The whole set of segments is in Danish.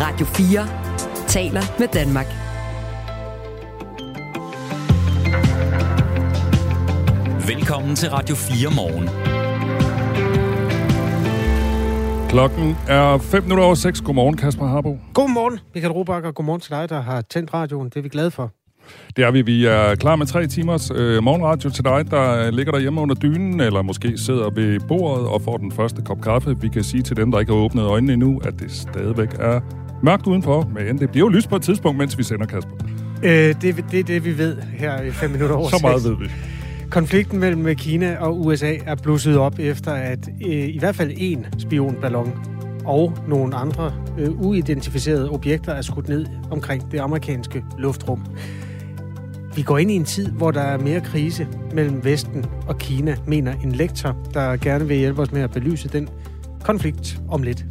Radio 4 taler med Danmark. Velkommen til Radio 4 morgen. Klokken er 5 minutter over 6. Godmorgen, Kasper Harbo. Godmorgen, Michael Robach, og godmorgen til dig, der har tændt radioen. Det er vi glade for. Det er vi. Vi er klar med tre timers øh, morgenradio til dig, der ligger derhjemme under dynen, eller måske sidder ved bordet og får den første kop kaffe. Vi kan sige til dem, der ikke har åbnet øjnene endnu, at det stadigvæk er mørkt udenfor, men det bliver jo lys på et tidspunkt, mens vi sender, Kasper. Øh, det, det er det, vi ved her i 5 minutter over Så meget ved vi. Konflikten mellem Kina og USA er blusset op efter, at øh, i hvert fald én spionballon og nogle andre øh, uidentificerede objekter er skudt ned omkring det amerikanske luftrum. Vi går ind i en tid, hvor der er mere krise mellem Vesten og Kina, mener en lektor, der gerne vil hjælpe os med at belyse den konflikt om lidt.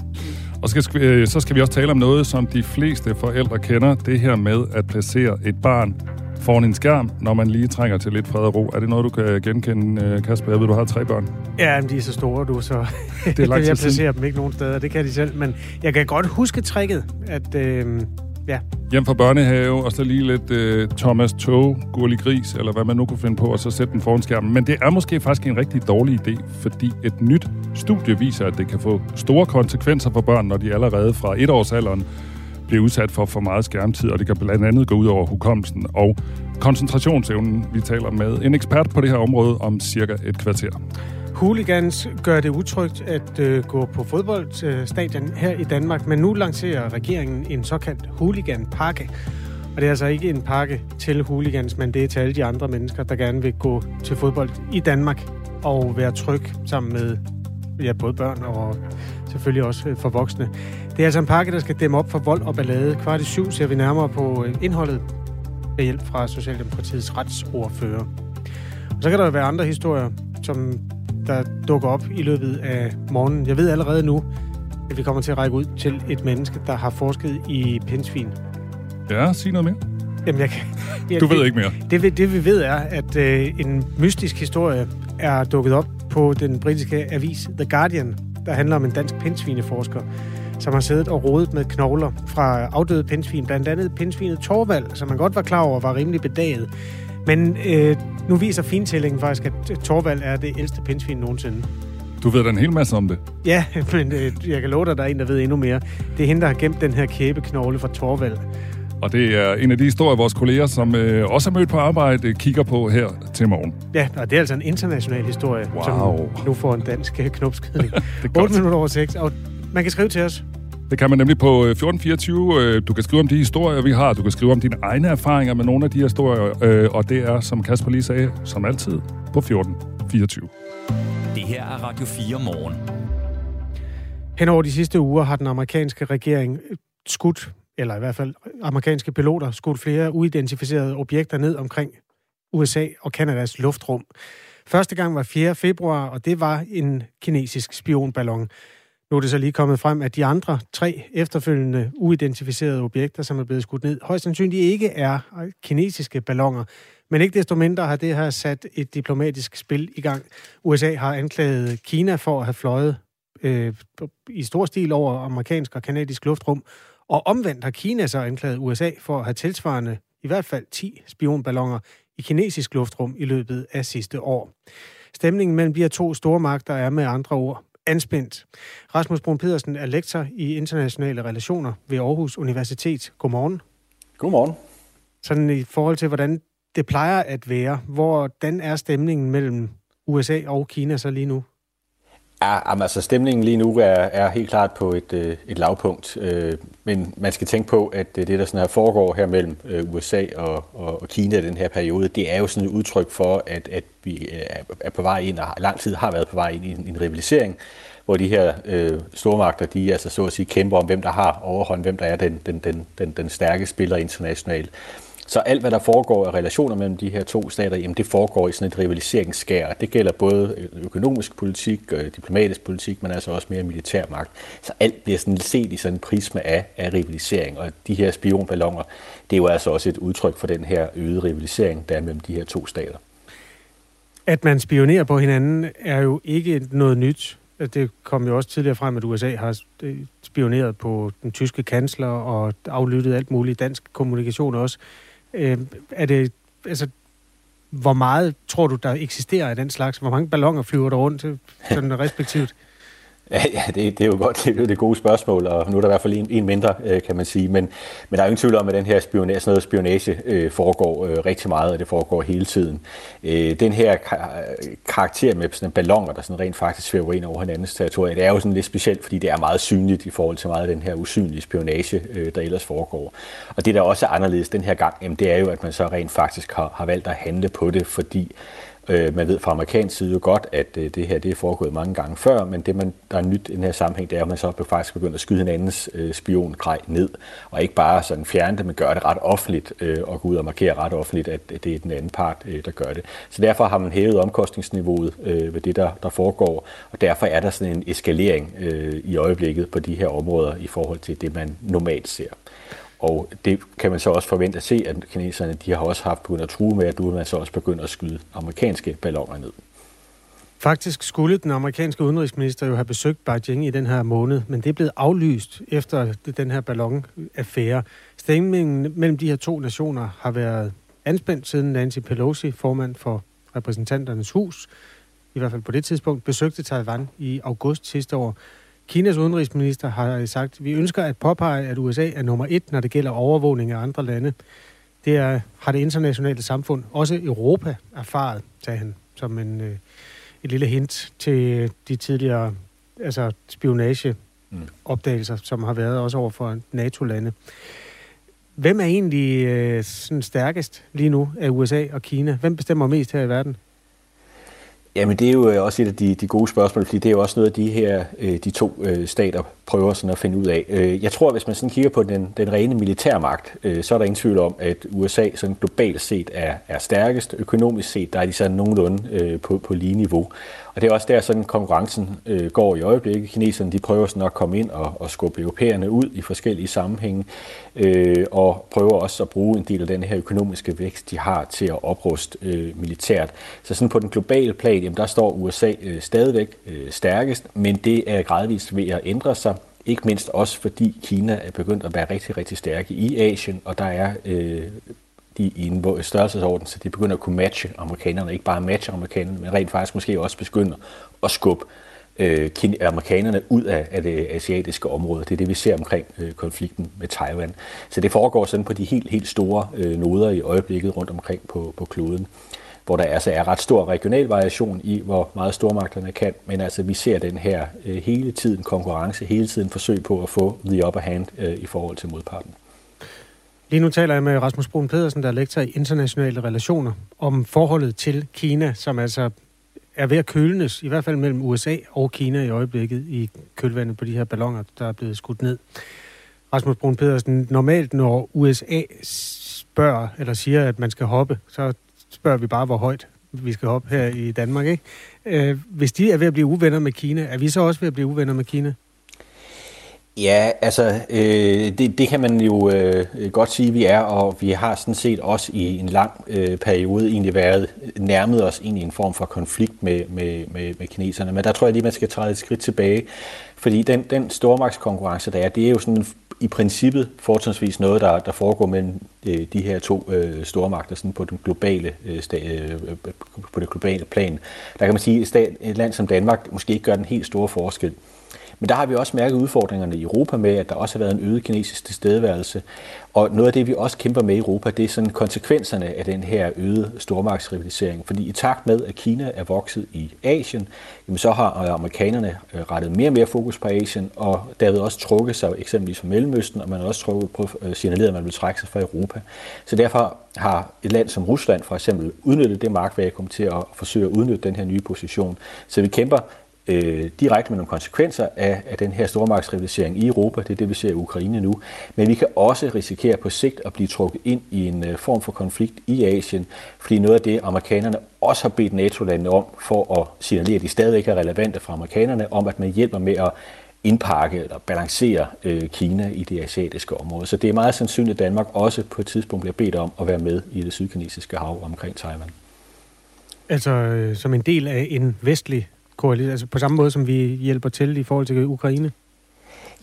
Og skal, øh, så skal vi også tale om noget, som de fleste forældre kender. Det her med at placere et barn foran en skærm, når man lige trænger til lidt fred og ro. Er det noget, du kan genkende, øh, Kasper? Jeg ved, du har tre børn. Ja, men de er så store, du, så det er jeg placerer dem ikke nogen steder. Det kan de selv, men jeg kan godt huske tricket, at øh, ja. Hjem fra børnehave, og så lige lidt øh, Thomas Tog, Gurlig Gris, eller hvad man nu kunne finde på, og så sætte den foran skærmen. Men det er måske faktisk en rigtig dårlig idé, fordi et nyt studie viser, at det kan få store konsekvenser for børn, når de allerede fra etårsalderen bliver udsat for for meget skærmtid, og det kan blandt andet gå ud over hukommelsen og koncentrationsevnen. Vi taler med en ekspert på det her område om cirka et kvarter. Hooligans gør det utrygt at øh, gå på fodboldstadion øh, her i Danmark, men nu lancerer regeringen en såkaldt hooliganpakke. Og det er altså ikke en pakke til hooligans, men det er til alle de andre mennesker, der gerne vil gå til fodbold i Danmark og være tryg sammen med ja, både børn og selvfølgelig også øh, for voksne. Det er altså en pakke, der skal dæmme op for vold og ballade. Kvart i syv ser vi nærmere på øh, indholdet med hjælp fra Socialdemokratiets retsordfører. Og så kan der jo være andre historier, som der dukker op i løbet af morgenen. Jeg ved allerede nu, at vi kommer til at række ud til et menneske, der har forsket i pindsvin. Ja, sig noget mere. Jamen, jeg kan, ja, du ved det, ikke mere. Det, det vi ved er, at øh, en mystisk historie er dukket op på den britiske avis The Guardian, der handler om en dansk pindsvineforsker, som har siddet og rodet med knogler fra afdøde pindsvin, blandt andet pindsvinet Torvald, som man godt var klar over var rimelig bedaget. Men øh, nu viser fintællingen faktisk, at Torvald er det ældste pindsvin nogensinde. Du ved da en hel masse om det. Ja, men øh, jeg kan love dig, at der er en, der ved endnu mere. Det er hende, der har gemt den her kæbeknogle fra Torvald. Og det er en af de historier, vores kolleger, som øh, også er mødt på arbejde, kigger på her til morgen. Ja, og det er altså en international historie, wow. som nu får en dansk knopskydning. 8 minutter over 6, og man kan skrive til os. Det kan man nemlig på 1424. Du kan skrive om de historier, vi har. Du kan skrive om dine egne erfaringer med nogle af de historier. Og det er, som Kasper lige sagde, som altid på 1424. Det her er Radio 4 morgen. Hen over de sidste uger har den amerikanske regering skudt, eller i hvert fald amerikanske piloter, skudt flere uidentificerede objekter ned omkring USA og Kanadas luftrum. Første gang var 4. februar, og det var en kinesisk spionballon. Nu er det så lige kommet frem, at de andre tre efterfølgende uidentificerede objekter, som er blevet skudt ned, højst sandsynligt ikke er kinesiske ballonger. Men ikke desto mindre har det her sat et diplomatisk spil i gang. USA har anklaget Kina for at have fløjet øh, i stor stil over amerikansk og kanadisk luftrum, og omvendt har Kina så anklaget USA for at have tilsvarende i hvert fald 10 spionballoner i kinesisk luftrum i løbet af sidste år. Stemningen mellem de her to store magter er med andre ord anspændt. Rasmus Brun Pedersen er lektor i internationale relationer ved Aarhus Universitet. Godmorgen. Godmorgen. Sådan i forhold til, hvordan det plejer at være, hvordan er stemningen mellem USA og Kina så lige nu? Ja, altså stemningen lige nu er, er helt klart på et, øh, et lavpunkt, øh, men man skal tænke på, at øh, det, der sådan her foregår her mellem øh, USA og, og, og Kina i den her periode, det er jo sådan et udtryk for, at, at vi øh, er på vej ind, og lang tid har været på vej ind i en, en rivalisering, hvor de her øh, stormagter, de altså så at sige kæmper om, hvem der har overhånd, hvem der er den, den, den, den, den stærke spiller internationalt. Så alt, hvad der foregår af relationer mellem de her to stater, jamen det foregår i sådan et rivaliseringsskær. Det gælder både øh, økonomisk politik, øh, diplomatisk politik, men altså også mere militærmagt. Så alt bliver sådan set i sådan en prisme af, af rivalisering. Og de her spionballoner, det er jo altså også et udtryk for den her øgede rivalisering, der er mellem de her to stater. At man spionerer på hinanden er jo ikke noget nyt. Det kom jo også tidligere frem, at USA har øh, spioneret på den tyske kansler og aflyttet alt muligt dansk kommunikation også. Øh, er det, altså, hvor meget tror du, der eksisterer af den slags? Hvor mange ballonger flyver der rundt sådan respektivt? Ja, ja det, det er jo godt, det er det gode spørgsmål, og nu er der i hvert fald en, en mindre, øh, kan man sige. Men, men der er jo ingen tvivl om, at den her spionage, sådan noget spionage øh, foregår øh, rigtig meget, og det foregår hele tiden. Øh, den her karakter med sådan ballonger, der sådan rent faktisk svæver ind over hinandens territorie, det er jo sådan lidt specielt, fordi det er meget synligt i forhold til meget af den her usynlige spionage, øh, der ellers foregår. Og det, der også er anderledes den her gang, jamen, det er jo, at man så rent faktisk har, har valgt at handle på det, fordi Øh, man ved fra amerikansk side jo godt, at øh, det her det er foregået mange gange før, men det, man, der er nyt i den her sammenhæng, det er, at man så faktisk begynder at skyde hinandens øh, spiongrej ned, og ikke bare sådan fjerne det, men gøre det ret offentligt, øh, og gå ud og markere ret offentligt, at det er den anden part, øh, der gør det. Så derfor har man hævet omkostningsniveauet øh, ved det, der, der foregår, og derfor er der sådan en eskalering øh, i øjeblikket på de her områder i forhold til det, man normalt ser. Og det kan man så også forvente at se, at kineserne de har også haft begyndt at true med, at nu vil man så også begyndt at skyde amerikanske balloner ned. Faktisk skulle den amerikanske udenrigsminister jo have besøgt Beijing i den her måned, men det er blevet aflyst efter den her ballonaffære. Stemningen mellem de her to nationer har været anspændt siden Nancy Pelosi, formand for repræsentanternes hus, i hvert fald på det tidspunkt, besøgte Taiwan i august sidste år. Kinas udenrigsminister har sagt, vi ønsker at påpege, at USA er nummer et, når det gælder overvågning af andre lande. Det er, har det internationale samfund, også Europa, erfaret, sagde han, som en, øh, et lille hint til de tidligere altså spionageopdagelser, som har været også over for NATO-lande. Hvem er egentlig øh, sådan stærkest lige nu af USA og Kina? Hvem bestemmer mest her i verden? Jamen det er jo øh, også et af de, de gode spørgsmål, fordi det er jo også noget, af de her øh, de to øh, stater prøver sådan at finde ud af. Jeg tror, hvis man sådan kigger på den, den rene militærmagt, så er der ingen tvivl om, at USA sådan globalt set er, er stærkest. Økonomisk set, der er de sådan nogenlunde på, på lige niveau. Og det er også der, sådan konkurrencen øh, går i øjeblikket. Kineserne de prøver sådan at komme ind og, og skubbe europæerne ud i forskellige sammenhænge, øh, og prøver også at bruge en del af den her økonomiske vækst, de har til at opruste øh, militært. Så sådan på den globale plan, jamen, der står USA øh, stadigvæk øh, stærkest, men det er gradvist ved at ændre sig. Ikke mindst også fordi Kina er begyndt at være rigtig, rigtig stærke i Asien, og der er øh, de i en størrelsesorden, så de begynder at kunne matche amerikanerne. Ikke bare matche amerikanerne, men rent faktisk måske også begynder at skubbe øh, amerikanerne ud af, af det asiatiske område. Det er det, vi ser omkring øh, konflikten med Taiwan. Så det foregår sådan på de helt, helt store øh, noder i øjeblikket rundt omkring på, på kloden hvor der altså er ret stor regional variation i, hvor meget stormagterne kan, men altså vi ser den her øh, hele tiden konkurrence, hele tiden forsøg på at få the upper hand øh, i forhold til modparten. Lige nu taler jeg med Rasmus Brun Pedersen, der er lektor i internationale relationer, om forholdet til Kina, som altså er ved at kølnes, i hvert fald mellem USA og Kina i øjeblikket, i kølvandet på de her ballonger, der er blevet skudt ned. Rasmus Brun Pedersen, normalt når USA spørger, eller siger, at man skal hoppe, så spørger vi bare, hvor højt vi skal hoppe her i Danmark, ikke? Øh, hvis de er ved at blive uvenner med Kina, er vi så også ved at blive uvenner med Kina? Ja, altså øh, det, det kan man jo øh, godt sige, vi er, og vi har sådan set også i en lang øh, periode egentlig været nærmet os egentlig i en form for konflikt med, med, med, med kineserne. Men der tror jeg lige, man skal træde et skridt tilbage, fordi den, den stormagtskonkurrence, der er, det er jo sådan i princippet fortrinsvis noget, der, der foregår mellem øh, de her to øh, stormagter sådan på den globale øh, sta, øh, på det globale plan. Der kan man sige, at et land som Danmark måske ikke gør den helt store forskel. Men der har vi også mærket udfordringerne i Europa med, at der også har været en øget kinesisk tilstedeværelse. Og noget af det, vi også kæmper med i Europa, det er sådan konsekvenserne af den her øgede stormagtsrivalisering. Fordi i takt med, at Kina er vokset i Asien, jamen så har øh, amerikanerne øh, rettet mere og mere fokus på Asien, og derved også trukket sig eksempelvis fra Mellemøsten, og man har også trukket på, øh, signaleret, at man vil trække sig fra Europa. Så derfor har et land som Rusland for eksempel udnyttet det magtvakuum til at forsøge at udnytte den her nye position. Så vi kæmper øh, direkte med nogle konsekvenser af, af den her stormagtsrivalisering i Europa. Det er det, vi ser i Ukraine nu. Men vi kan også risikere på sigt at blive trukket ind i en øh, form for konflikt i Asien, fordi noget af det, amerikanerne også har bedt NATO-landene om, for at signalere, at de stadigvæk er relevante for amerikanerne, om at man hjælper med at indpakke eller balancere øh, Kina i det asiatiske område. Så det er meget sandsynligt, at Danmark også på et tidspunkt bliver bedt om at være med i det sydkinesiske hav omkring Taiwan. Altså øh, som en del af en vestlig koalition, altså på samme måde, som vi hjælper til i forhold til Ukraine?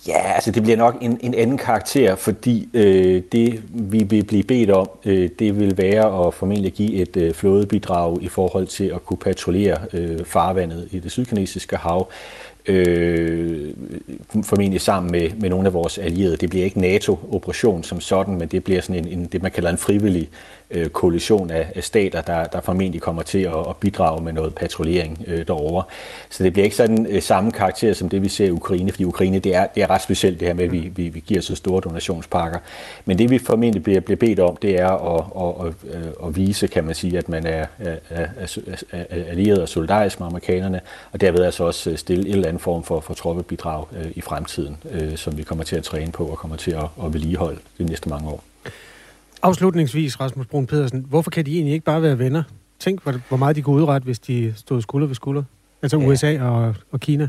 Ja, altså det bliver nok en, en anden karakter, fordi øh, det, vi vil blive bedt om, øh, det vil være at formentlig give et øh, flådebidrag i forhold til at kunne patruljere øh, farvandet i det sydkinesiske hav øh, formentlig sammen med, med nogle af vores allierede. Det bliver ikke NATO-operation som sådan, men det bliver sådan en, en det, man kalder en frivillig øh, koalition af, af stater, der, der formentlig kommer til at, at bidrage med noget patruljering øh, derovre. Så det bliver ikke sådan øh, samme karakter som det, vi ser i Ukraine, fordi Ukraine det er, det er ret specielt det her med, at vi, vi, vi giver så store donationspakker. Men det vi formentlig bliver, bliver bedt om, det er at, at, at, at vise, kan man sige, at man er, er, er, er allieret og solidarisk med amerikanerne, og derved altså også stille et eller andet form for, for troppebidrag øh, i fremtiden, øh, som vi kommer til at træne på og kommer til at, at vedligeholde de næste mange år. Afslutningsvis, Rasmus Brun Pedersen, hvorfor kan de egentlig ikke bare være venner? Tænk, hvor meget de kunne udrette, hvis de stod skulder ved skulder. Altså ja. USA og, og Kina.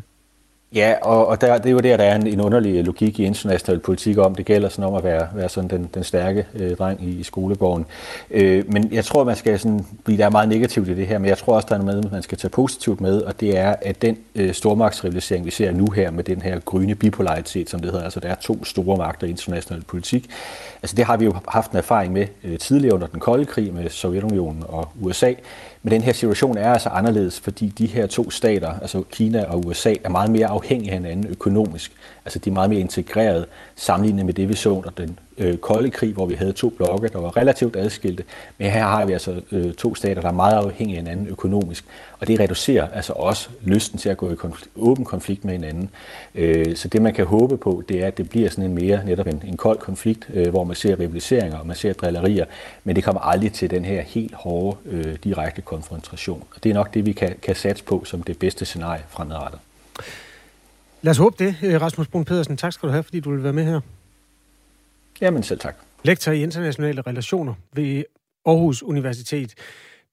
Ja, og, og der, det er jo der, der er en, en underlig øh, logik i international politik om, det gælder sådan om at være, være sådan den, den stærke øh, dreng i, i skolegården. Øh, men jeg tror, man skal sådan, fordi der er meget negativt i det her, men jeg tror også, der er noget man skal tage positivt med, og det er, at den øh, stormagtsrivalisering, vi ser nu her med den her grønne bipolaritet, som det hedder, altså der er to store magter i international politik, altså det har vi jo haft en erfaring med øh, tidligere under den kolde krig med Sovjetunionen og USA, men den her situation er altså anderledes, fordi de her to stater, altså Kina og USA, er meget mere afhængige af hinanden økonomisk. Altså de er meget mere integreret sammenlignet med det, vi så under den øh, kolde krig, hvor vi havde to blokke, der var relativt adskilte. Men her har vi altså øh, to stater, der er meget afhængige af hinanden økonomisk. Og det reducerer altså også lysten til at gå i konflikt, åben konflikt med hinanden. Øh, så det man kan håbe på, det er, at det bliver sådan en mere netop en, en kold konflikt, øh, hvor man ser rivaliseringer og man ser drillerier. Men det kommer aldrig til den her helt hårde, øh, direkte konfrontation. Og det er nok det, vi kan, kan satse på som det bedste scenarie fremadrettet. Lad os håbe det. Øh, Rasmus Brun Pedersen, tak skal du have, fordi du vil være med her. Jamen selv tak. Lektor i internationale relationer ved Aarhus Universitet.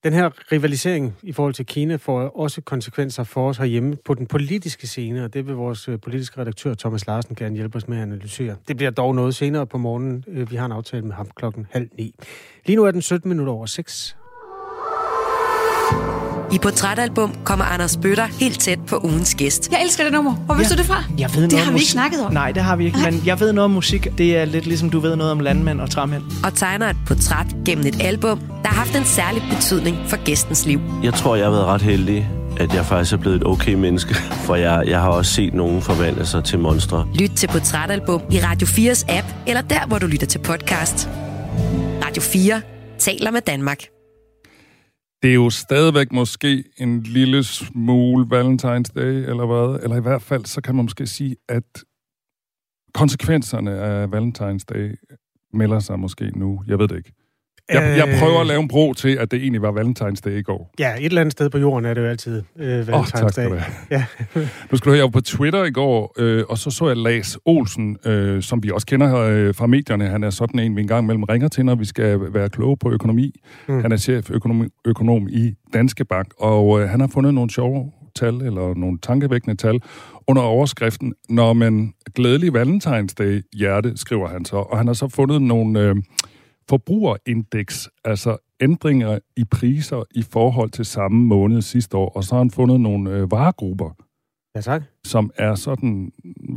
Den her rivalisering i forhold til Kina får også konsekvenser for os herhjemme på den politiske scene, og det vil vores øh, politiske redaktør Thomas Larsen gerne hjælpe os med at analysere. Det bliver dog noget senere på morgenen. Øh, vi har en aftale med ham klokken halv ni. Lige nu er den 17 minutter over 6. I Portrætalbum kommer Anders Bøtter helt tæt på ugens gæst. Jeg elsker det nummer. Hvor ja. du det fra? Jeg ved det noget har vi ikke snakket om. Nej, det har vi ikke, men jeg ved noget om musik. Det er lidt ligesom du ved noget om landmænd og træmænd. Og tegner et portræt gennem et album, der har haft en særlig betydning for gæstens liv. Jeg tror, jeg har været ret heldig at jeg faktisk er blevet et okay menneske, for jeg, jeg har også set nogen forvandle sig til monstre. Lyt til Portrætalbum i Radio 4's app, eller der, hvor du lytter til podcast. Radio 4 taler med Danmark. Det er jo stadigvæk måske en lille smule Valentine's Day, eller hvad? Eller i hvert fald, så kan man måske sige, at konsekvenserne af Valentine's Day melder sig måske nu. Jeg ved det ikke. Jeg, jeg prøver at lave en bro til, at det egentlig var Valentine's Day i går. Ja, et eller andet sted på jorden er det jo altid øh, Valentine's oh, tak. Ja. nu skal du høre, jeg var på Twitter i går, øh, og så så jeg Lars Olsen, øh, som vi også kender øh, fra medierne. Han er sådan en, vi engang mellem ringer til, når vi skal være kloge på økonomi. Mm. Han er chef økonom, økonom i Danske Bank, og øh, han har fundet nogle sjove tal, eller nogle tankevækkende tal, under overskriften, når man glædelig Valentine's Day hjerte, skriver han så. Og han har så fundet nogle... Øh, forbrugerindeks, altså ændringer i priser i forhold til samme måned sidste år, og så har han fundet nogle øh, varegrupper, ja, tak. som er sådan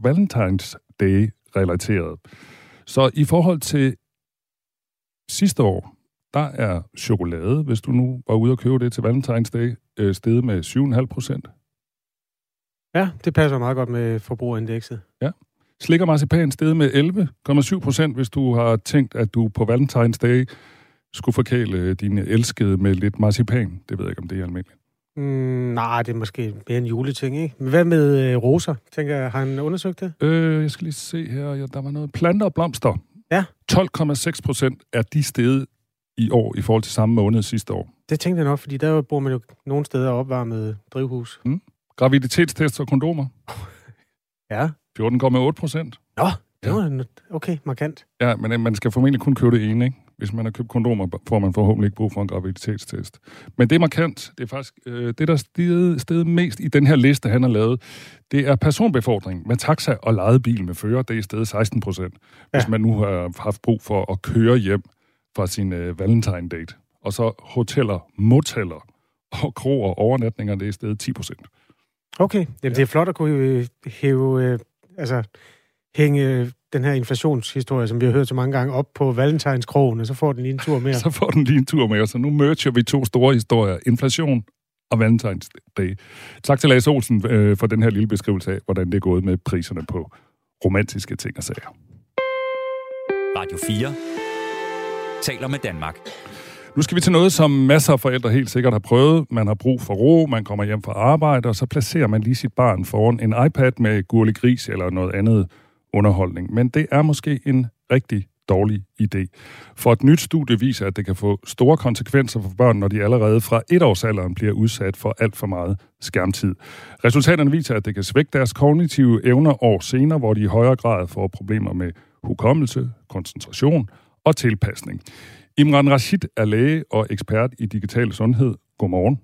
Valentine's Day-relateret. Så i forhold til sidste år, der er chokolade, hvis du nu var ude og købe det til Valentine's Day, øh, steget med 7,5 procent. Ja, det passer meget godt med forbrugerindekset. Ja. Slik og marcipan steget med 11,7 procent, hvis du har tænkt, at du på Valentine's Day skulle forkæle dine elskede med lidt marcipan. Det ved jeg ikke, om det er almindeligt. Mm, nej, det er måske mere en juleting, ikke? Men hvad med øh, roser, tænker jeg? Har han undersøgt det? Øh, jeg skal lige se her. Ja, der var noget planter og blomster. Ja. 12,6 procent er de steget i år i forhold til samme måned sidste år. Det tænkte jeg nok, fordi der bor man jo nogle steder opvarmet drivhus. Mm. Graviditetstest og kondomer. ja. 14,8 procent. Nå, det var ja. okay, markant. Ja, men øh, man skal formentlig kun købe det ene, ikke? Hvis man har købt kondomer, får man forhåbentlig ikke brug for en graviditetstest. Men det er markant. Det er faktisk øh, det, der er stedet mest i den her liste, han har lavet. Det er personbefordring med taxa og lejet bil med fører. Det er stedet 16 procent. Ja. Hvis man nu har haft brug for at køre hjem fra sin øh, valentine-date. Og så hoteller, moteller og kroer overnatninger, det er stedet 10 procent. Okay, Jamen, ja. det er flot at kunne øh, hæve, øh, altså, hænge den her inflationshistorie, som vi har hørt så mange gange, op på Valentinskrogen, og så får den lige en tur mere. så får den lige en tur mere, så nu merger vi to store historier. Inflation og Valentines Day. Tak til Lars Olsen øh, for den her lille beskrivelse af, hvordan det er gået med priserne på romantiske ting og sager. Radio 4 taler med Danmark. Nu skal vi til noget, som masser af forældre helt sikkert har prøvet. Man har brug for ro, man kommer hjem fra arbejde, og så placerer man lige sit barn foran en iPad med gurlig gris eller noget andet underholdning. Men det er måske en rigtig dårlig idé. For et nyt studie viser, at det kan få store konsekvenser for børn, når de allerede fra etårsalderen bliver udsat for alt for meget skærmtid. Resultaterne viser, at det kan svække deres kognitive evner år senere, hvor de i højere grad får problemer med hukommelse, koncentration og tilpasning. Imran Rashid er læge og ekspert i digital sundhed. Godmorgen.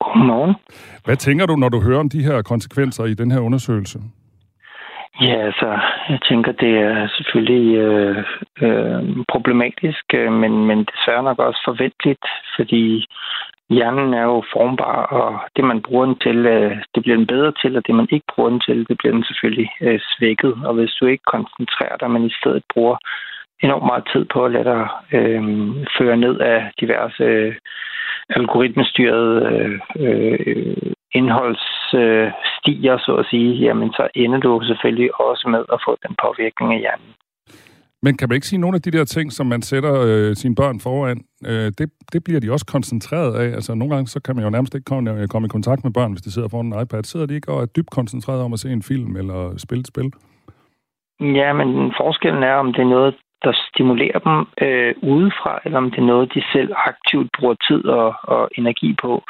Godmorgen. Hvad tænker du, når du hører om de her konsekvenser i den her undersøgelse? Ja, altså, jeg tænker, det er selvfølgelig øh, øh, problematisk, øh, men, men desværre nok også forventeligt, fordi hjernen er jo formbar, og det, man bruger den til, øh, det bliver den bedre til, og det, man ikke bruger den til, det bliver den selvfølgelig øh, svækket. Og hvis du ikke koncentrerer dig, men i stedet bruger enormt meget tid på at lade dig øh, føre ned af diverse øh, algoritmestyrede øh, øh, indholdsstiger, så at sige, jamen så ender du selvfølgelig også med at få den påvirkning af hjernen. Men kan man ikke sige, at nogle af de der ting, som man sætter øh, sine børn foran, øh, det, det bliver de også koncentreret af? Altså nogle gange, så kan man jo nærmest ikke komme, komme i kontakt med børn, hvis de sidder foran en iPad. Sidder de ikke og er dybt koncentreret om at se en film eller spille et spil? Ja, men forskellen er, om det er noget, der stimulerer dem øh, udefra, eller om det er noget, de selv aktivt bruger tid og, og energi på.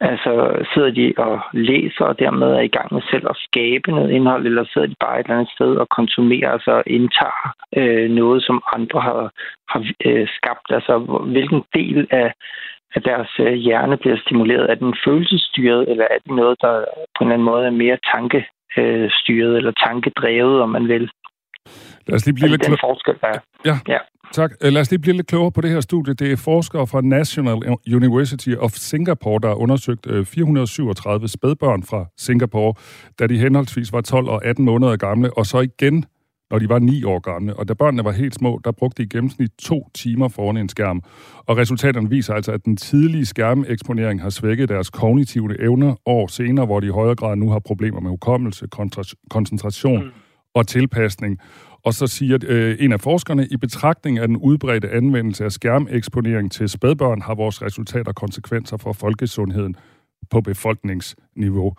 Altså sidder de og læser og dermed er i gang med selv at skabe noget indhold, eller sidder de bare et eller andet sted og konsumerer, altså indtager øh, noget, som andre har, har øh, skabt. Altså hvilken del af, af deres øh, hjerne bliver stimuleret? Er den følelsesstyret, eller er det noget, der på en eller anden måde er mere tankestyret øh, eller tankedrevet, om man vil? Lad os lige blive lidt klogere. forskel, der er. Ja, ja, tak. Øh, lad os lige blive lidt klogere på det her studie. Det er forskere fra National University of Singapore, der har undersøgt 437 øh, spædbørn fra Singapore, da de henholdsvis var 12 og 18 måneder gamle, og så igen, når de var 9 år gamle. Og da børnene var helt små, der brugte de i gennemsnit to timer foran en skærm. Og resultaterne viser altså, at den tidlige skærmeksponering har svækket deres kognitive evner år senere, hvor de i højere grad nu har problemer med hukommelse, koncentration mm. og tilpasning. Og så siger øh, en af forskerne, i betragtning af den udbredte anvendelse af skærmeksponering til spædbørn, har vores resultater konsekvenser for folkesundheden på befolkningsniveau.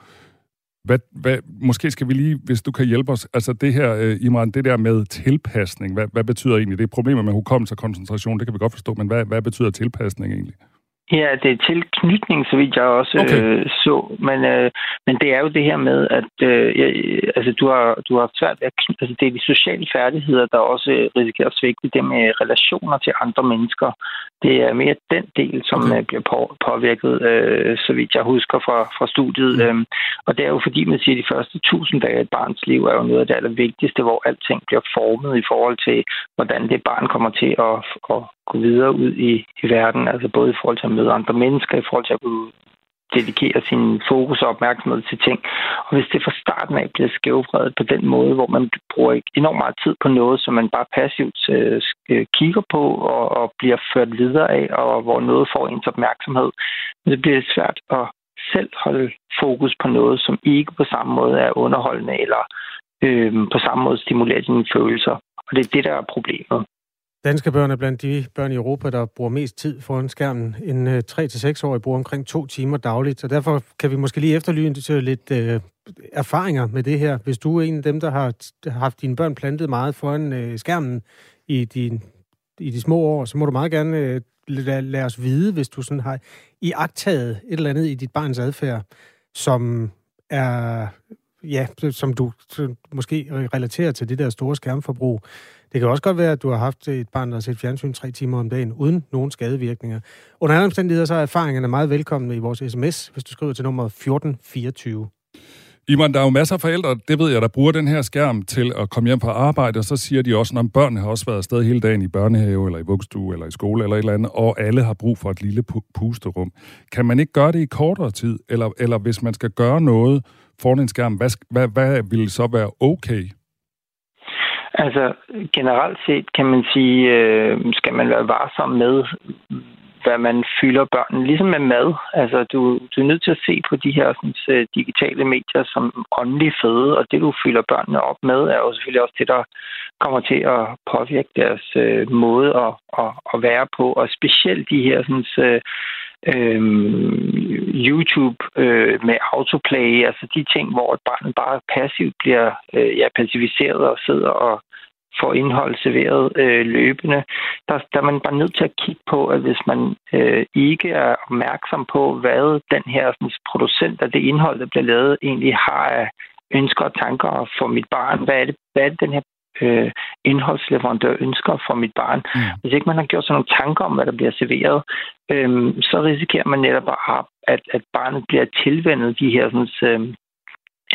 Hvad, hvad, måske skal vi lige, hvis du kan hjælpe os, altså det her, øh, Imran, det der med tilpasning, hvad, hvad betyder egentlig det? Problemer med hukommelse og koncentration, det kan vi godt forstå, men hvad, hvad betyder tilpasning egentlig? Ja, det er tilknytning, så vidt jeg også okay. øh, så. Men, øh, men det er jo det her med, at øh, jeg, altså, du, har, du har svært at... Altså, det er de sociale færdigheder, der også risikerer at svække det med relationer til andre mennesker. Det er mere den del, som okay. Øh, bliver på, påvirket, øh, så vidt jeg husker fra, fra studiet. Mm. Øhm, og det er jo fordi, man siger, at de første tusind dage af et barns liv er jo noget af det allervigtigste, hvor alting bliver formet i forhold til, hvordan det barn kommer til at, at gå videre ud i, i verden. Altså både i forhold til at møde andre mennesker, i forhold til at kunne dedikere sin fokus og opmærksomhed til ting. Og hvis det fra starten af bliver skævvredet på den måde, hvor man bruger enormt meget tid på noget, som man bare passivt øh, øh, kigger på og, og bliver ført videre af, og hvor noget får ens opmærksomhed, så bliver det svært at selv holde fokus på noget, som ikke på samme måde er underholdende eller øh, på samme måde stimulerer dine følelser. Og det er det, der er problemet. Danske børn er blandt de børn i Europa, der bruger mest tid foran skærmen. En øh, 3-6-årig bruger omkring to timer dagligt, så derfor kan vi måske lige efterlyse lidt øh, erfaringer med det her. Hvis du er en af dem, der har haft dine børn plantet meget foran øh, skærmen i, din, i de små år, så må du meget gerne øh, lade, lade os vide, hvis du sådan har iagtaget et eller andet i dit barns adfærd, som er ja, som du måske relaterer til det der store skærmforbrug. Det kan også godt være, at du har haft et barn, der har set fjernsyn tre timer om dagen, uden nogen skadevirkninger. Under andre omstændigheder, så er erfaringerne meget velkomne i vores sms, hvis du skriver til nummer 1424. Iman, der er jo masser af forældre, det ved jeg, der bruger den her skærm til at komme hjem fra arbejde, og så siger de også, når børnene har også været afsted hele dagen i børnehave, eller i vugstue, eller i skole, eller et eller andet, og alle har brug for et lille pusterum. Kan man ikke gøre det i kortere tid, eller, eller hvis man skal gøre noget foran en skærm, hvad, hvad, hvad vil så være okay? Altså, generelt set kan man sige, øh, skal man være varsom med, hvad man fylder børnene. Ligesom med mad. Altså, du, du er nødt til at se på de her sådan, øh, digitale medier som åndelig føde, og det, du fylder børnene op med, er jo selvfølgelig også det, der kommer til at påvirke deres øh, måde at, at, at være på. Og specielt de her sådan, øh, øh, YouTube øh, med autoplay, altså de ting, hvor et barn bare passivt bliver øh, ja, passiviseret og sidder og får indhold serveret øh, løbende. Der, der er man bare nødt til at kigge på, at hvis man øh, ikke er opmærksom på, hvad den her sådan, producent af det indhold, der bliver lavet, egentlig har af ønsker og tanker for mit barn. Hvad er det, hvad er det den her øh, indholdsleverandør ønsker for mit barn. Mm. Hvis ikke man har gjort sig nogle tanker om, hvad der bliver serveret, øh, så risikerer man netop, at, at barnet bliver tilvendet de her sådan, øh,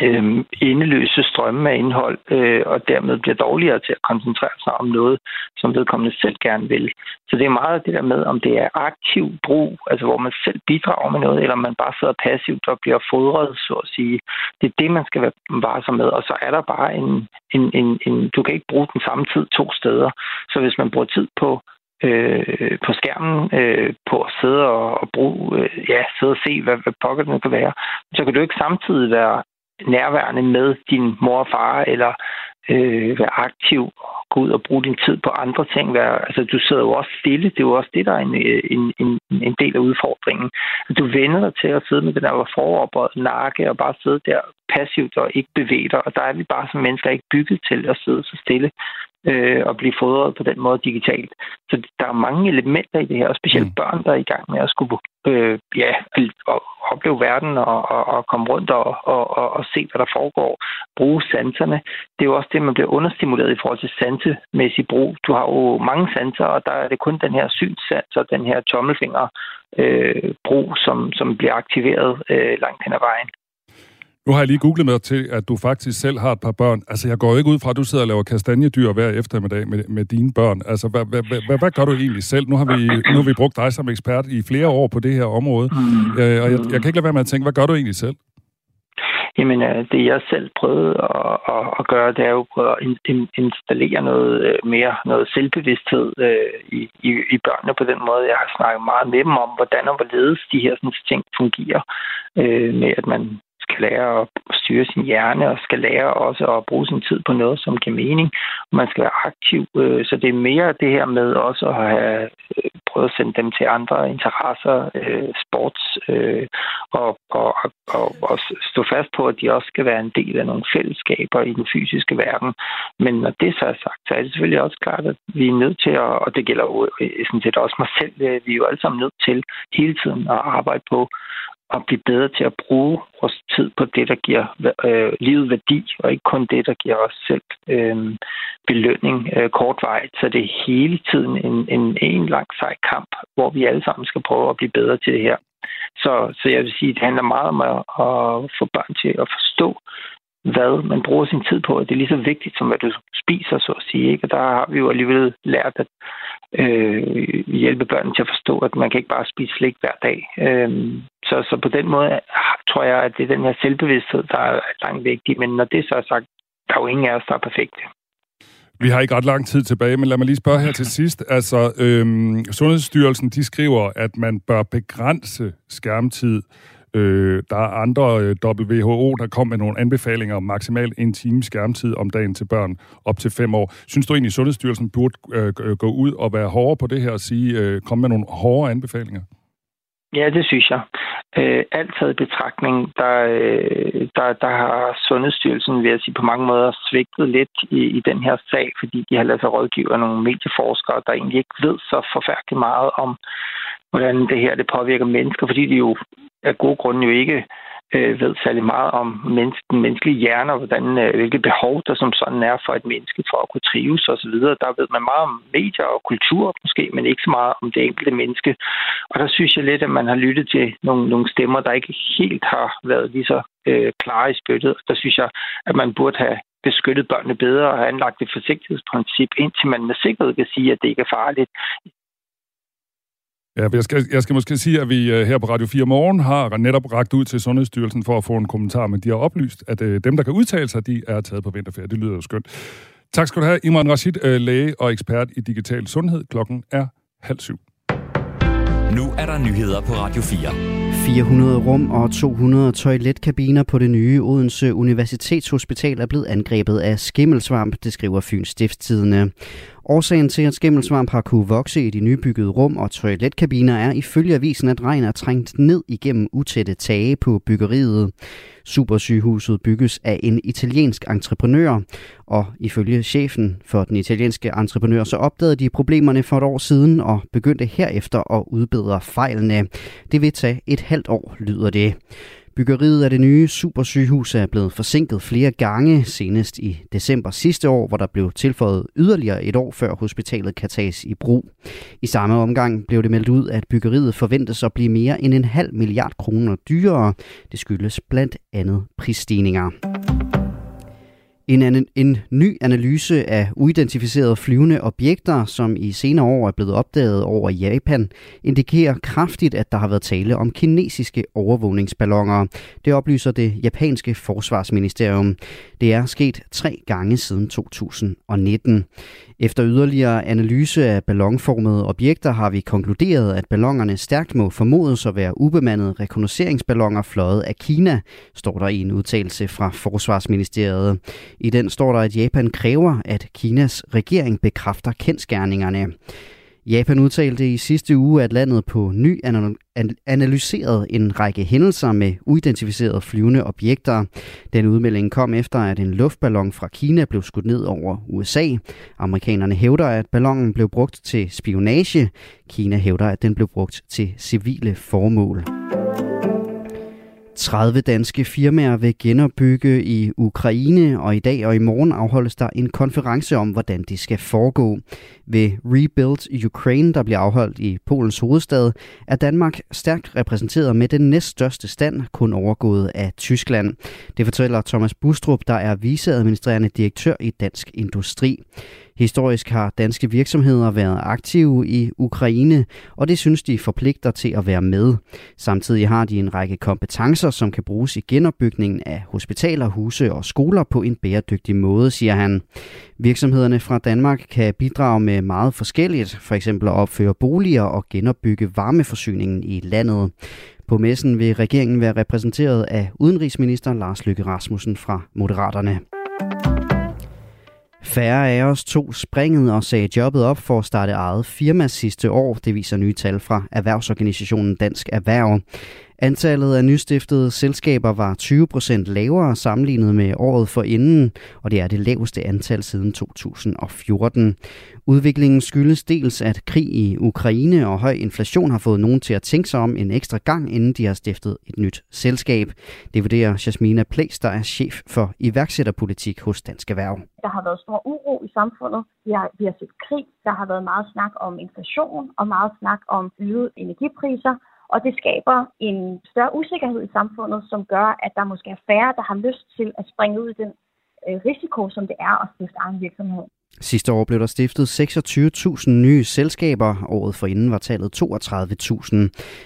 øh, endeløse strømme af indhold, øh, og dermed bliver dårligere til at koncentrere sig om noget, som vedkommende selv gerne vil. Så det er meget det der med, om det er aktiv brug, altså hvor man selv bidrager med noget, eller om man bare sidder passivt og bliver fodret, så at sige. Det er det, man skal være varsom med, og så er der bare en, en, en, en... Du kan ikke bruge den samme tid to steder. Så hvis man bruger tid på øh, på skærmen øh, på at sidde og, og bruge, øh, ja, sidde og se, hvad, hvad pokker kan være, så kan du ikke samtidig være nærværende med din mor og far, eller øh, være aktiv og gå ud og bruge din tid på andre ting. Være, altså, du sidder jo også stille. Det er jo også det, der er en, en, en, en del af udfordringen. Du vender dig til at sidde med den der foroverbøjet nakke og bare sidde der passivt og ikke bevæge dig. Og der er vi bare som mennesker ikke bygget til at sidde så stille øh, og blive fodret på den måde digitalt. Så der er mange elementer i det her, og specielt mm. børn, der er i gang med at skulle øh, ja, opleve verden og, og, og komme rundt og, og, og, og se, hvad der foregår. Bruge sanserne. Det er jo også det, man bliver understimuleret i forhold til sansemæssig brug. Du har jo mange sanser, og der er det kun den her synssans og den her tommelfinger øh, brug, som, som bliver aktiveret øh, langt hen ad vejen. Nu har jeg lige googlet med til, at du faktisk selv har et par børn. Altså, jeg går ikke ud fra, at du sidder og laver kastanjedyr hver eftermiddag med, med dine børn. Altså, hvad, hvad, hvad, hvad gør du egentlig selv? Nu har, vi, nu har vi brugt dig som ekspert i flere år på det her område. Mm. Øh, og jeg, jeg kan ikke lade være med at tænke, hvad gør du egentlig selv? Jamen, øh, det jeg selv prøvede at, at, at gøre, det er jo at installere noget øh, mere, noget selvbevidsthed øh, i, i, i børnene på den måde. Jeg har snakket meget med dem om, hvordan og hvorledes de her sådan, ting fungerer, øh, med at man skal lære at styre sin hjerne, og skal lære også at bruge sin tid på noget, som giver mening. Man skal være aktiv, øh, så det er mere det her med også at have øh, prøvet at sende dem til andre interesser, øh, sports, øh, og, og, og, og stå fast på, at de også skal være en del af nogle fællesskaber i den fysiske verden. Men når det så er sagt, så er det selvfølgelig også klart, at vi er nødt til at, og det gælder jo øh, sådan set også mig selv, øh, vi er jo alle sammen nødt til hele tiden at arbejde på at blive bedre til at bruge vores tid på det, der giver øh, livet værdi, og ikke kun det, der giver os selv øh, belønning øh, kortvarigt. Så det er hele tiden en, en, en lang sej kamp, hvor vi alle sammen skal prøve at blive bedre til det her. Så, så jeg vil sige, at det handler meget om at, at få børn til at forstå, hvad man bruger sin tid på, det er lige så vigtigt som, hvad du spiser, så at sige. Ikke? Og der har vi jo alligevel lært at øh, hjælpe børnene til at forstå, at man kan ikke bare spise slik hver dag. Øh, så, så på den måde ah, tror jeg, at det er den her selvbevidsthed, der er langt vigtig. Men når det så er sagt, der er jo ingen af os, der er perfekte. Vi har ikke ret lang tid tilbage, men lad mig lige spørge her til sidst. Altså, øhm, Sundhedsstyrelsen de skriver, at man bør begrænse skærmtid Øh, der er andre øh, WHO, der kom med nogle anbefalinger om maksimalt en time skærmtid om dagen til børn op til fem år. Synes du egentlig, Sundhedsstyrelsen burde øh, øh gå ud og være hårdere på det her og sige, øh, komme med nogle hårdere anbefalinger? Ja, det synes jeg. Øh, alt taget i betragtning, der, øh, der, der har Sundhedsstyrelsen, vil jeg sige, på mange måder svigtet lidt i, i den her sag, fordi de har lavet sig rådgive af nogle medieforskere, der egentlig ikke ved så forfærdeligt meget om, hvordan det her det påvirker mennesker, fordi de jo af gode grunde jo ikke øh, ved særlig meget om menneske, den menneskelige hjerne, og hvordan, øh, hvilke behov der som sådan er for et menneske for at kunne trives osv. Der ved man meget om medier og kultur måske, men ikke så meget om det enkelte menneske. Og der synes jeg lidt, at man har lyttet til nogle, nogle stemmer, der ikke helt har været lige så øh, klare i spyttet. Der synes jeg, at man burde have beskyttet børnene bedre og have anlagt et forsigtighedsprincip, indtil man med sikkerhed kan sige, at det ikke er farligt. Ja, jeg skal, jeg skal måske sige, at vi øh, her på Radio 4 Morgen har netop ragt ud til Sundhedsstyrelsen for at få en kommentar, men de har oplyst, at øh, dem, der kan udtale sig, de er taget på vinterferie. Det lyder jo skønt. Tak skal du have, Imran Rashid, øh, læge og ekspert i digital sundhed. Klokken er halv syv. Nu er der nyheder på Radio 4. 400 rum og 200 toiletkabiner på det nye Odense Universitetshospital er blevet angrebet af skimmelsvamp, det skriver Fyns Stiftstidende. Årsagen til, at skimmelsvamp har kunne vokse i de nybyggede rum og toiletkabiner er ifølge avisen, at regn er trængt ned igennem utætte tage på byggeriet. Supersygehuset bygges af en italiensk entreprenør, og ifølge chefen for den italienske entreprenør, så opdagede de problemerne for et år siden og begyndte herefter at udbedre fejlene. Det vil tage et halvt år, lyder det. Byggeriet af det nye supersygehus er blevet forsinket flere gange, senest i december sidste år, hvor der blev tilføjet yderligere et år før hospitalet kan tages i brug. I samme omgang blev det meldt ud, at byggeriet forventes at blive mere end en halv milliard kroner dyrere. Det skyldes blandt andet prisstigninger. En, en ny analyse af uidentificerede flyvende objekter, som i senere år er blevet opdaget over Japan, indikerer kraftigt, at der har været tale om kinesiske overvågningsballoner. Det oplyser det japanske forsvarsministerium. Det er sket tre gange siden 2019. Efter yderligere analyse af ballonformede objekter har vi konkluderet, at ballongerne stærkt må formodes at være ubemandede rekognosceringsballoner fløjet af Kina, står der i en udtalelse fra Forsvarsministeriet. I den står der, at Japan kræver, at Kinas regering bekræfter kendskærningerne. Japan udtalte i sidste uge, at landet på ny analyserede en række hændelser med uidentificerede flyvende objekter. Den udmelding kom efter, at en luftballon fra Kina blev skudt ned over USA. Amerikanerne hævder, at ballonen blev brugt til spionage. Kina hævder, at den blev brugt til civile formål. 30 danske firmaer vil genopbygge i Ukraine, og i dag og i morgen afholdes der en konference om, hvordan det skal foregå. Ved Rebuild Ukraine, der bliver afholdt i Polens hovedstad, er Danmark stærkt repræsenteret med den næststørste stand, kun overgået af Tyskland. Det fortæller Thomas Bustrup, der er viceadministrerende direktør i Dansk Industri. Historisk har danske virksomheder været aktive i Ukraine, og det synes de forpligter til at være med. Samtidig har de en række kompetencer, som kan bruges i genopbygningen af hospitaler, huse og skoler på en bæredygtig måde, siger han. Virksomhederne fra Danmark kan bidrage med meget forskelligt, for eksempel at opføre boliger og genopbygge varmeforsyningen i landet. På messen vil regeringen være repræsenteret af udenrigsminister Lars Løkke Rasmussen fra Moderaterne. Færre af os tog springet og sagde jobbet op for at starte eget firma sidste år. Det viser nye tal fra erhvervsorganisationen Dansk Erhverv. Antallet af nystiftede selskaber var 20 procent lavere sammenlignet med året forinden, og det er det laveste antal siden 2014. Udviklingen skyldes dels, at krig i Ukraine og høj inflation har fået nogen til at tænke sig om en ekstra gang, inden de har stiftet et nyt selskab. Det vurderer Jasmina Plæs, der er chef for iværksætterpolitik hos Dansk Erhverv. Der har været stor uro i samfundet. Vi har, vi har set krig. Der har været meget snak om inflation og meget snak om øgede energipriser. Og det skaber en større usikkerhed i samfundet, som gør, at der måske er færre, der har lyst til at springe ud i den øh, risiko, som det er at stifte egen virksomhed. Sidste år blev der stiftet 26.000 nye selskaber. Året forinden var tallet 32.000.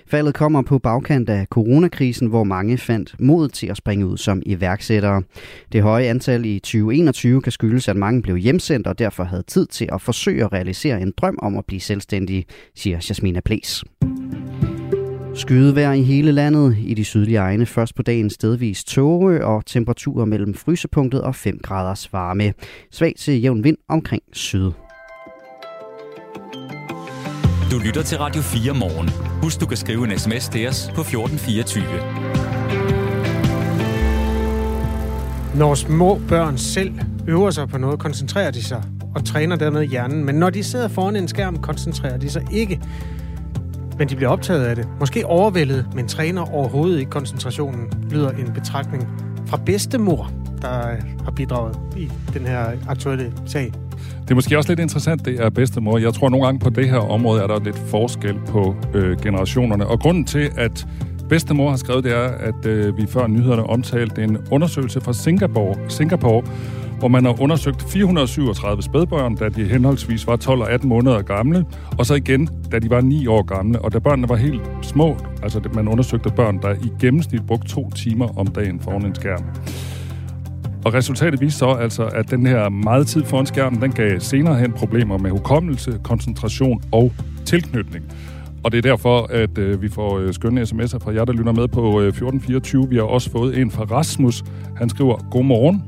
Faldet kommer på bagkant af coronakrisen, hvor mange fandt mod til at springe ud som iværksættere. Det høje antal i 2021 kan skyldes, at mange blev hjemsendt og derfor havde tid til at forsøge at realisere en drøm om at blive selvstændig, siger Jasmina Ples. Skydevejr i hele landet. I de sydlige egne først på dagen stedvis tåge og temperaturer mellem frysepunktet og 5 graders varme. Svag til jævn vind omkring syd. Du lytter til Radio 4 morgen. Husk, du kan skrive en sms til os på 1424. Når små børn selv øver sig på noget, koncentrerer de sig og træner dermed hjernen. Men når de sidder foran en skærm, koncentrerer de sig ikke men de bliver optaget af det. Måske overvældet, men træner overhovedet ikke koncentrationen, lyder en betragtning fra bedstemor, der øh, har bidraget i den her aktuelle sag. Det er måske også lidt interessant, det er bedstemor. Jeg tror nogle gange på det her område er der lidt forskel på øh, generationerne. Og grunden til, at bedstemor har skrevet, det er, at øh, vi før nyhederne omtalte en undersøgelse fra Singapore, Singapore hvor man har undersøgt 437 spædbørn, da de henholdsvis var 12 og 18 måneder gamle, og så igen, da de var 9 år gamle. Og da børnene var helt små, altså man undersøgte børn, der i gennemsnit brugte to timer om dagen foran en skærm. Og resultatet viste så altså, at den her meget tid foran skærmen, den gav senere hen problemer med hukommelse, koncentration og tilknytning. Og det er derfor, at øh, vi får øh, skønne sms'er fra jer, der lytter med på øh, 1424. Vi har også fået en fra Rasmus. Han skriver, Godmorgen.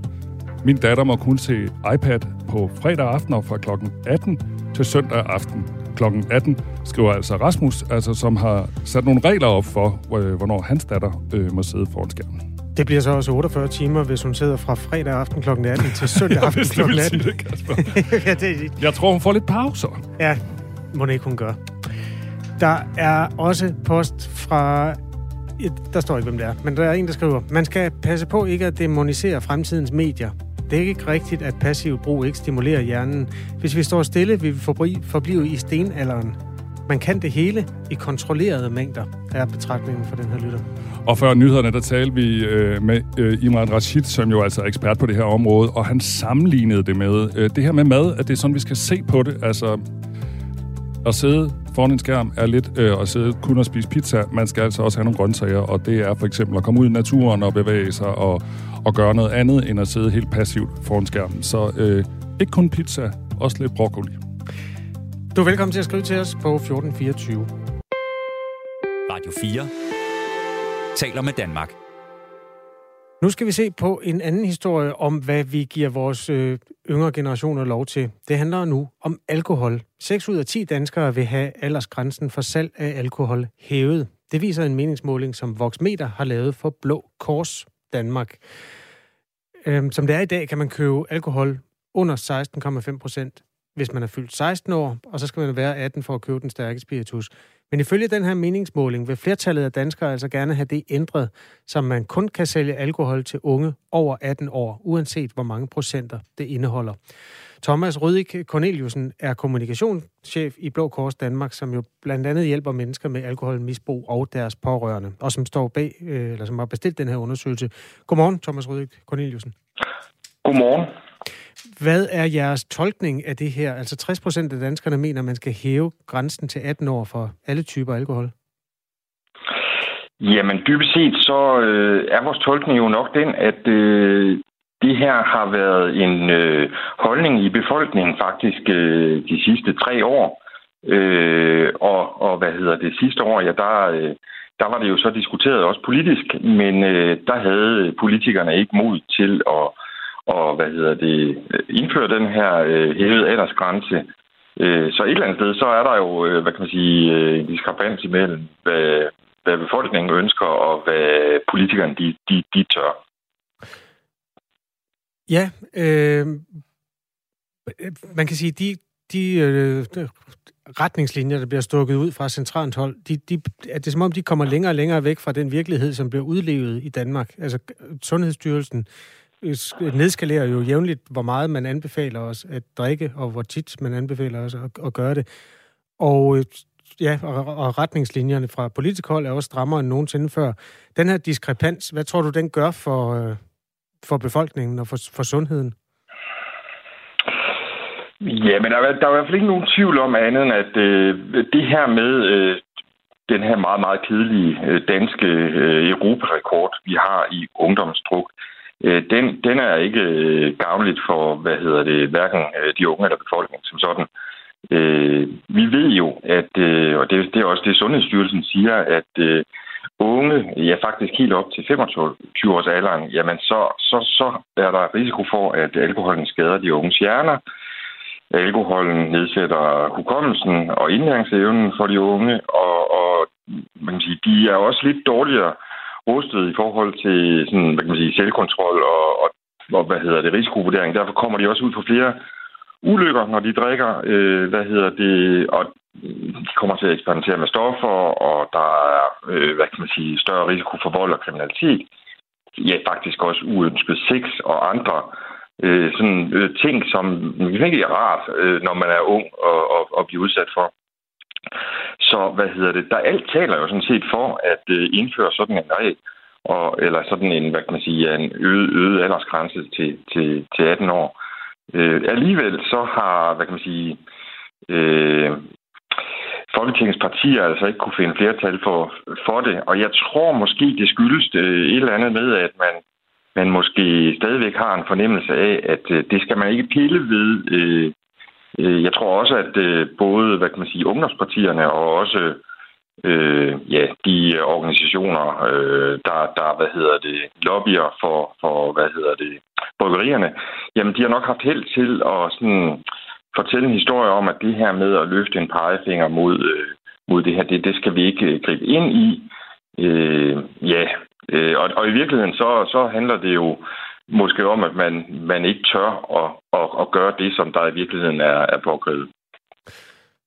Min datter må kun se iPad på fredag aften og fra kl. 18 til søndag aften kl. 18, skriver altså Rasmus, altså, som har sat nogle regler op for, øh, hvornår hans datter øh, må sidde foran skærmen. Det bliver så også 48 timer, hvis hun sidder fra fredag aften kl. 18 til søndag aften kl. 18. Det, ja, det, jeg tror, hun får lidt pauser. Ja, må det ikke hun gør. Der er også post fra... Der står ikke, hvem det er, men der er en, der skriver, man skal passe på ikke at demonisere fremtidens medier. Det er ikke rigtigt, at passiv brug ikke stimulerer hjernen. Hvis vi står stille, vil vi forblive i stenalderen. Man kan det hele i kontrollerede mængder, er betragtningen for den her lytter. Og før nyhederne, der talte vi øh, med øh, Imran Rashid, som jo altså er ekspert på det her område, og han sammenlignede det med øh, det her med mad, at det er sådan, vi skal se på det. Altså, at sidde foran en skærm er lidt øh, at sidde kun og spise pizza. Man skal altså også have nogle grøntsager, og det er for eksempel at komme ud i naturen og bevæge sig og, og gøre noget andet, end at sidde helt passivt foran skærmen. Så øh, ikke kun pizza, også lidt broccoli. Du er velkommen til at skrive til os på 1424. Radio 4 taler med Danmark. Nu skal vi se på en anden historie om, hvad vi giver vores øh, yngre generationer lov til. Det handler nu om alkohol. 6 ud af 10 danskere vil have aldersgrænsen for salg af alkohol hævet. Det viser en meningsmåling, som Voxmeter har lavet for Blå Kors Danmark. Øhm, som det er i dag, kan man købe alkohol under 16,5 procent, hvis man er fyldt 16 år, og så skal man være 18 for at købe den stærke spiritus. Men ifølge den her meningsmåling vil flertallet af danskere altså gerne have det ændret, så man kun kan sælge alkohol til unge over 18 år, uanset hvor mange procenter det indeholder. Thomas Rydik Corneliusen er kommunikationschef i Blå Kors Danmark, som jo blandt andet hjælper mennesker med alkoholmisbrug og deres pårørende, og som står bag, øh, eller som har bestilt den her undersøgelse. Godmorgen, Thomas Rydik Corneliusen. Godmorgen. Hvad er jeres tolkning af det her? Altså 60 procent af danskerne mener, at man skal hæve grænsen til 18 år for alle typer alkohol. Jamen dybest set så øh, er vores tolkning jo nok den, at øh, det her har været en øh, holdning i befolkningen faktisk øh, de sidste tre år. Øh, og, og hvad hedder det sidste år, ja, der, øh, der var det jo så diskuteret også politisk, men øh, der havde politikerne ikke mod til at og hvad hedder det, indføre den her øh, hævede aldersgrænse. Øh, så et eller andet sted, så er der jo, øh, hvad kan man sige, øh, en diskrepans imellem, hvad, hvad befolkningen ønsker, og hvad politikerne de, de, de tør. Ja, øh, man kan sige, de, de øh, retningslinjer, der bliver stukket ud fra centralt hold, de, de, er det som om, de kommer længere og længere væk fra den virkelighed, som bliver udlevet i Danmark. Altså, øh, Sundhedsstyrelsen nedskalerer jo jævnligt, hvor meget man anbefaler os at drikke, og hvor tit man anbefaler os at, at gøre det. Og øh, ja, og, og retningslinjerne fra politisk hold er også strammere end nogensinde før. Den her diskrepans, hvad tror du, den gør for, øh, for befolkningen og for, for sundheden? Ja, men der er, der er i hvert fald ikke nogen tvivl om andet end, at øh, det her med øh, den her meget, meget kedelige øh, danske øh, europarekord, vi har i ungdomsdruk, øh, Øh, den, den er ikke øh, gavnligt for, hvad hedder det, hverken øh, de unge eller befolkningen som sådan. Øh, vi ved jo, at, øh, og det, det er også det, Sundhedsstyrelsen siger, at øh, unge, ja faktisk helt op til 25 års alderen, jamen så, så, så er der risiko for, at alkoholen skader de unges hjerner. Alkoholen nedsætter hukommelsen og indlæringsevnen for de unge, og, og man kan sige, de er også lidt dårligere rustet i forhold til sådan, hvad kan man sige, selvkontrol og, og, og hvad hedder det, risikovurdering. Derfor kommer de også ud for flere ulykker, når de drikker. Øh, hvad hedder det? Og de kommer til at eksperimentere med stoffer, og der er, øh, hvad kan man sige, større risiko for vold og kriminalitet. Ja, faktisk også uønsket sex og andre øh, sådan, øh, ting, som virkelig er rart, øh, når man er ung og, og, og bliver udsat for. Så hvad hedder det? Der alt taler jo sådan set for at øh, indføre sådan en regel, og, eller sådan en, hvad kan man sige, en øget, øget aldersgrænse til, til, til 18 år. Øh, alligevel så har, hvad kan man sige, øh, Folketingets partier altså ikke kunne finde flertal for, for det. Og jeg tror måske, det skyldes det et eller andet med, at man, man måske stadigvæk har en fornemmelse af, at øh, det skal man ikke pille ved. Øh, Øh, jeg tror også, at øh, både hvad kan man sige, ungdomspartierne og også øh, ja, de organisationer, øh, der, der hvad hedder det, lobbyer for, for hvad hedder det, bryggerierne, jamen de har nok haft held til at sådan, fortælle en historie om, at det her med at løfte en pegefinger mod, øh, mod det her, det, det skal vi ikke øh, gribe ind i. Øh, ja, øh, og, og i virkeligheden så, så handler det jo måske om, at man, man ikke tør at, at, at gøre det, som der i virkeligheden er, er påkrævet.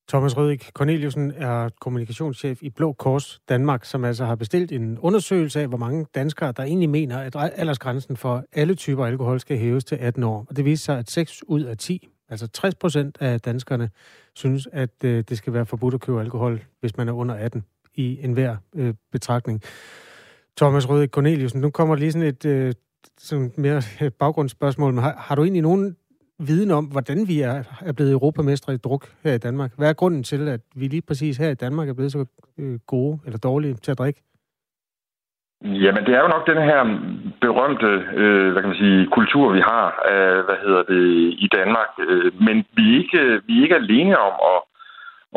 Thomas Rødik Corneliusen er kommunikationschef i Blå Kors Danmark, som altså har bestilt en undersøgelse af, hvor mange danskere, der egentlig mener, at aldersgrænsen for alle typer alkohol skal hæves til 18 år. Og det viser sig, at 6 ud af 10 Altså 60 procent af danskerne synes, at øh, det skal være forbudt at købe alkohol, hvis man er under 18 i enhver øh, betragtning. Thomas Rødik Corneliusen, nu kommer lige sådan et øh, sådan mere baggrundsspørgsmål. Men har, har du egentlig nogen viden om, hvordan vi er, er blevet europamestre i druk her i Danmark? Hvad er grunden til, at vi lige præcis her i Danmark er blevet så øh, gode eller dårlige til at drikke? Jamen, det er jo nok den her berømte, øh, hvad kan man sige, kultur, vi har, øh, hvad hedder det, i Danmark. Øh, men vi er ikke, vi er ikke alene om at,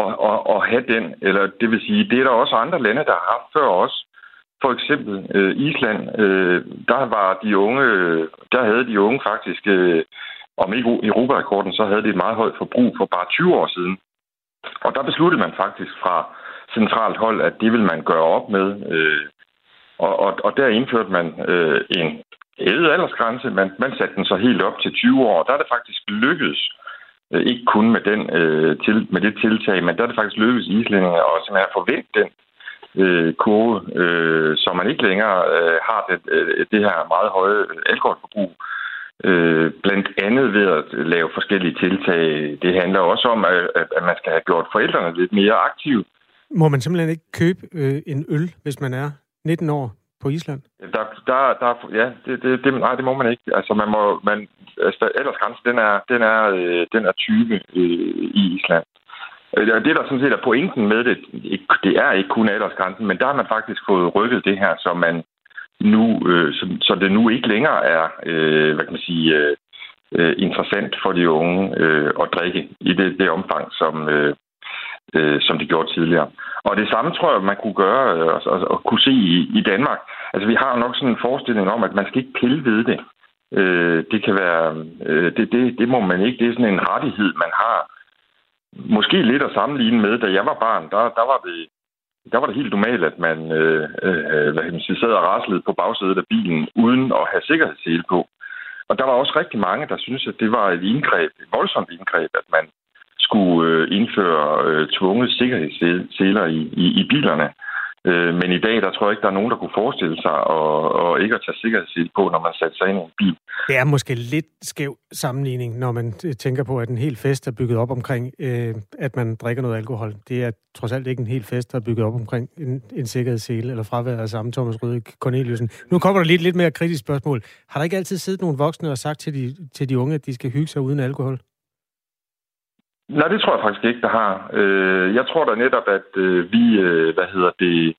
at, at, at have den, eller det vil sige, det er der også andre lande, der har haft før os. For eksempel øh, Island, øh, der var de unge, der havde de unge faktisk, øh, om ikke Europarekorden, så havde de et meget højt forbrug for bare 20 år siden. Og der besluttede man faktisk fra centralt hold, at det vil man gøre op med. Øh, og, og, og der indførte man øh, en hævet aldersgrænse. Man, man satte den så helt op til 20 år. Og der er det faktisk lykkedes, øh, ikke kun med, den, øh, til, med det tiltag, men der er det faktisk lykkedes islændinge at simpelthen forvente den øh, kurve, øh, så man ikke længere øh, har det, øh, det her meget høje alkoholforbrug. Øh, blandt andet ved at lave forskellige tiltag. Det handler også om, at, at man skal have gjort forældrene lidt mere aktive. Må man simpelthen ikke købe øh, en øl, hvis man er 19 år på Island? Der, der, der, ja, det, det, det, nej, det må man ikke. Altså, man må, man, altså, aldersgrænsen, den er, den er, øh, den er 20 øh, i Island. Øh, det, der sådan set er pointen med det, det er ikke kun aldersgrænsen, men der har man faktisk fået rykket det her, så man nu, øh, så, så det nu ikke længere er, øh, hvad kan man sige, øh, øh interessant for de unge øh, at drikke i det, det omfang, som, øh, øh, som de gjorde tidligere. Og det samme tror jeg, man kunne gøre øh, og, og, og kunne se i, i Danmark. Altså, vi har nok sådan en forestilling om, at man skal ikke pille ved det. Øh, det kan være... Øh, det, det, det må man ikke. Det er sådan en rettighed, man har. Måske lidt at sammenligne med, da jeg var barn, der, der var det der var det helt normalt, at man, øh, øh, hvad kan man sige, sad og raslede på bagsædet af bilen, uden at have sikkerhedssele på. Og der var også rigtig mange, der syntes, at det var et indgreb, et voldsomt indgreb, at man skulle øh, indføre øh, tvunget sikkerhedsseler i, i, i bilerne. Øh, men i dag, der tror jeg ikke, der er nogen, der kunne forestille sig og, og ikke at tage sikkerhedssel på, når man satte sig ind i en bil. Det er måske lidt skæv sammenligning, når man øh, tænker på, at en hel fest er bygget op omkring, øh, at man drikker noget alkohol. Det er trods alt ikke en hel fest, der er bygget op omkring en, en sikkerhedssele eller fraværet af samme Thomas Røde Corneliusen. Nu kommer der lidt, lidt mere kritisk spørgsmål. Har der ikke altid siddet nogle voksne og sagt til de, til de unge, at de skal hygge sig uden alkohol? Nej, det tror jeg faktisk ikke, der har. Øh, jeg tror da netop, at øh, vi, øh, hvad hedder det,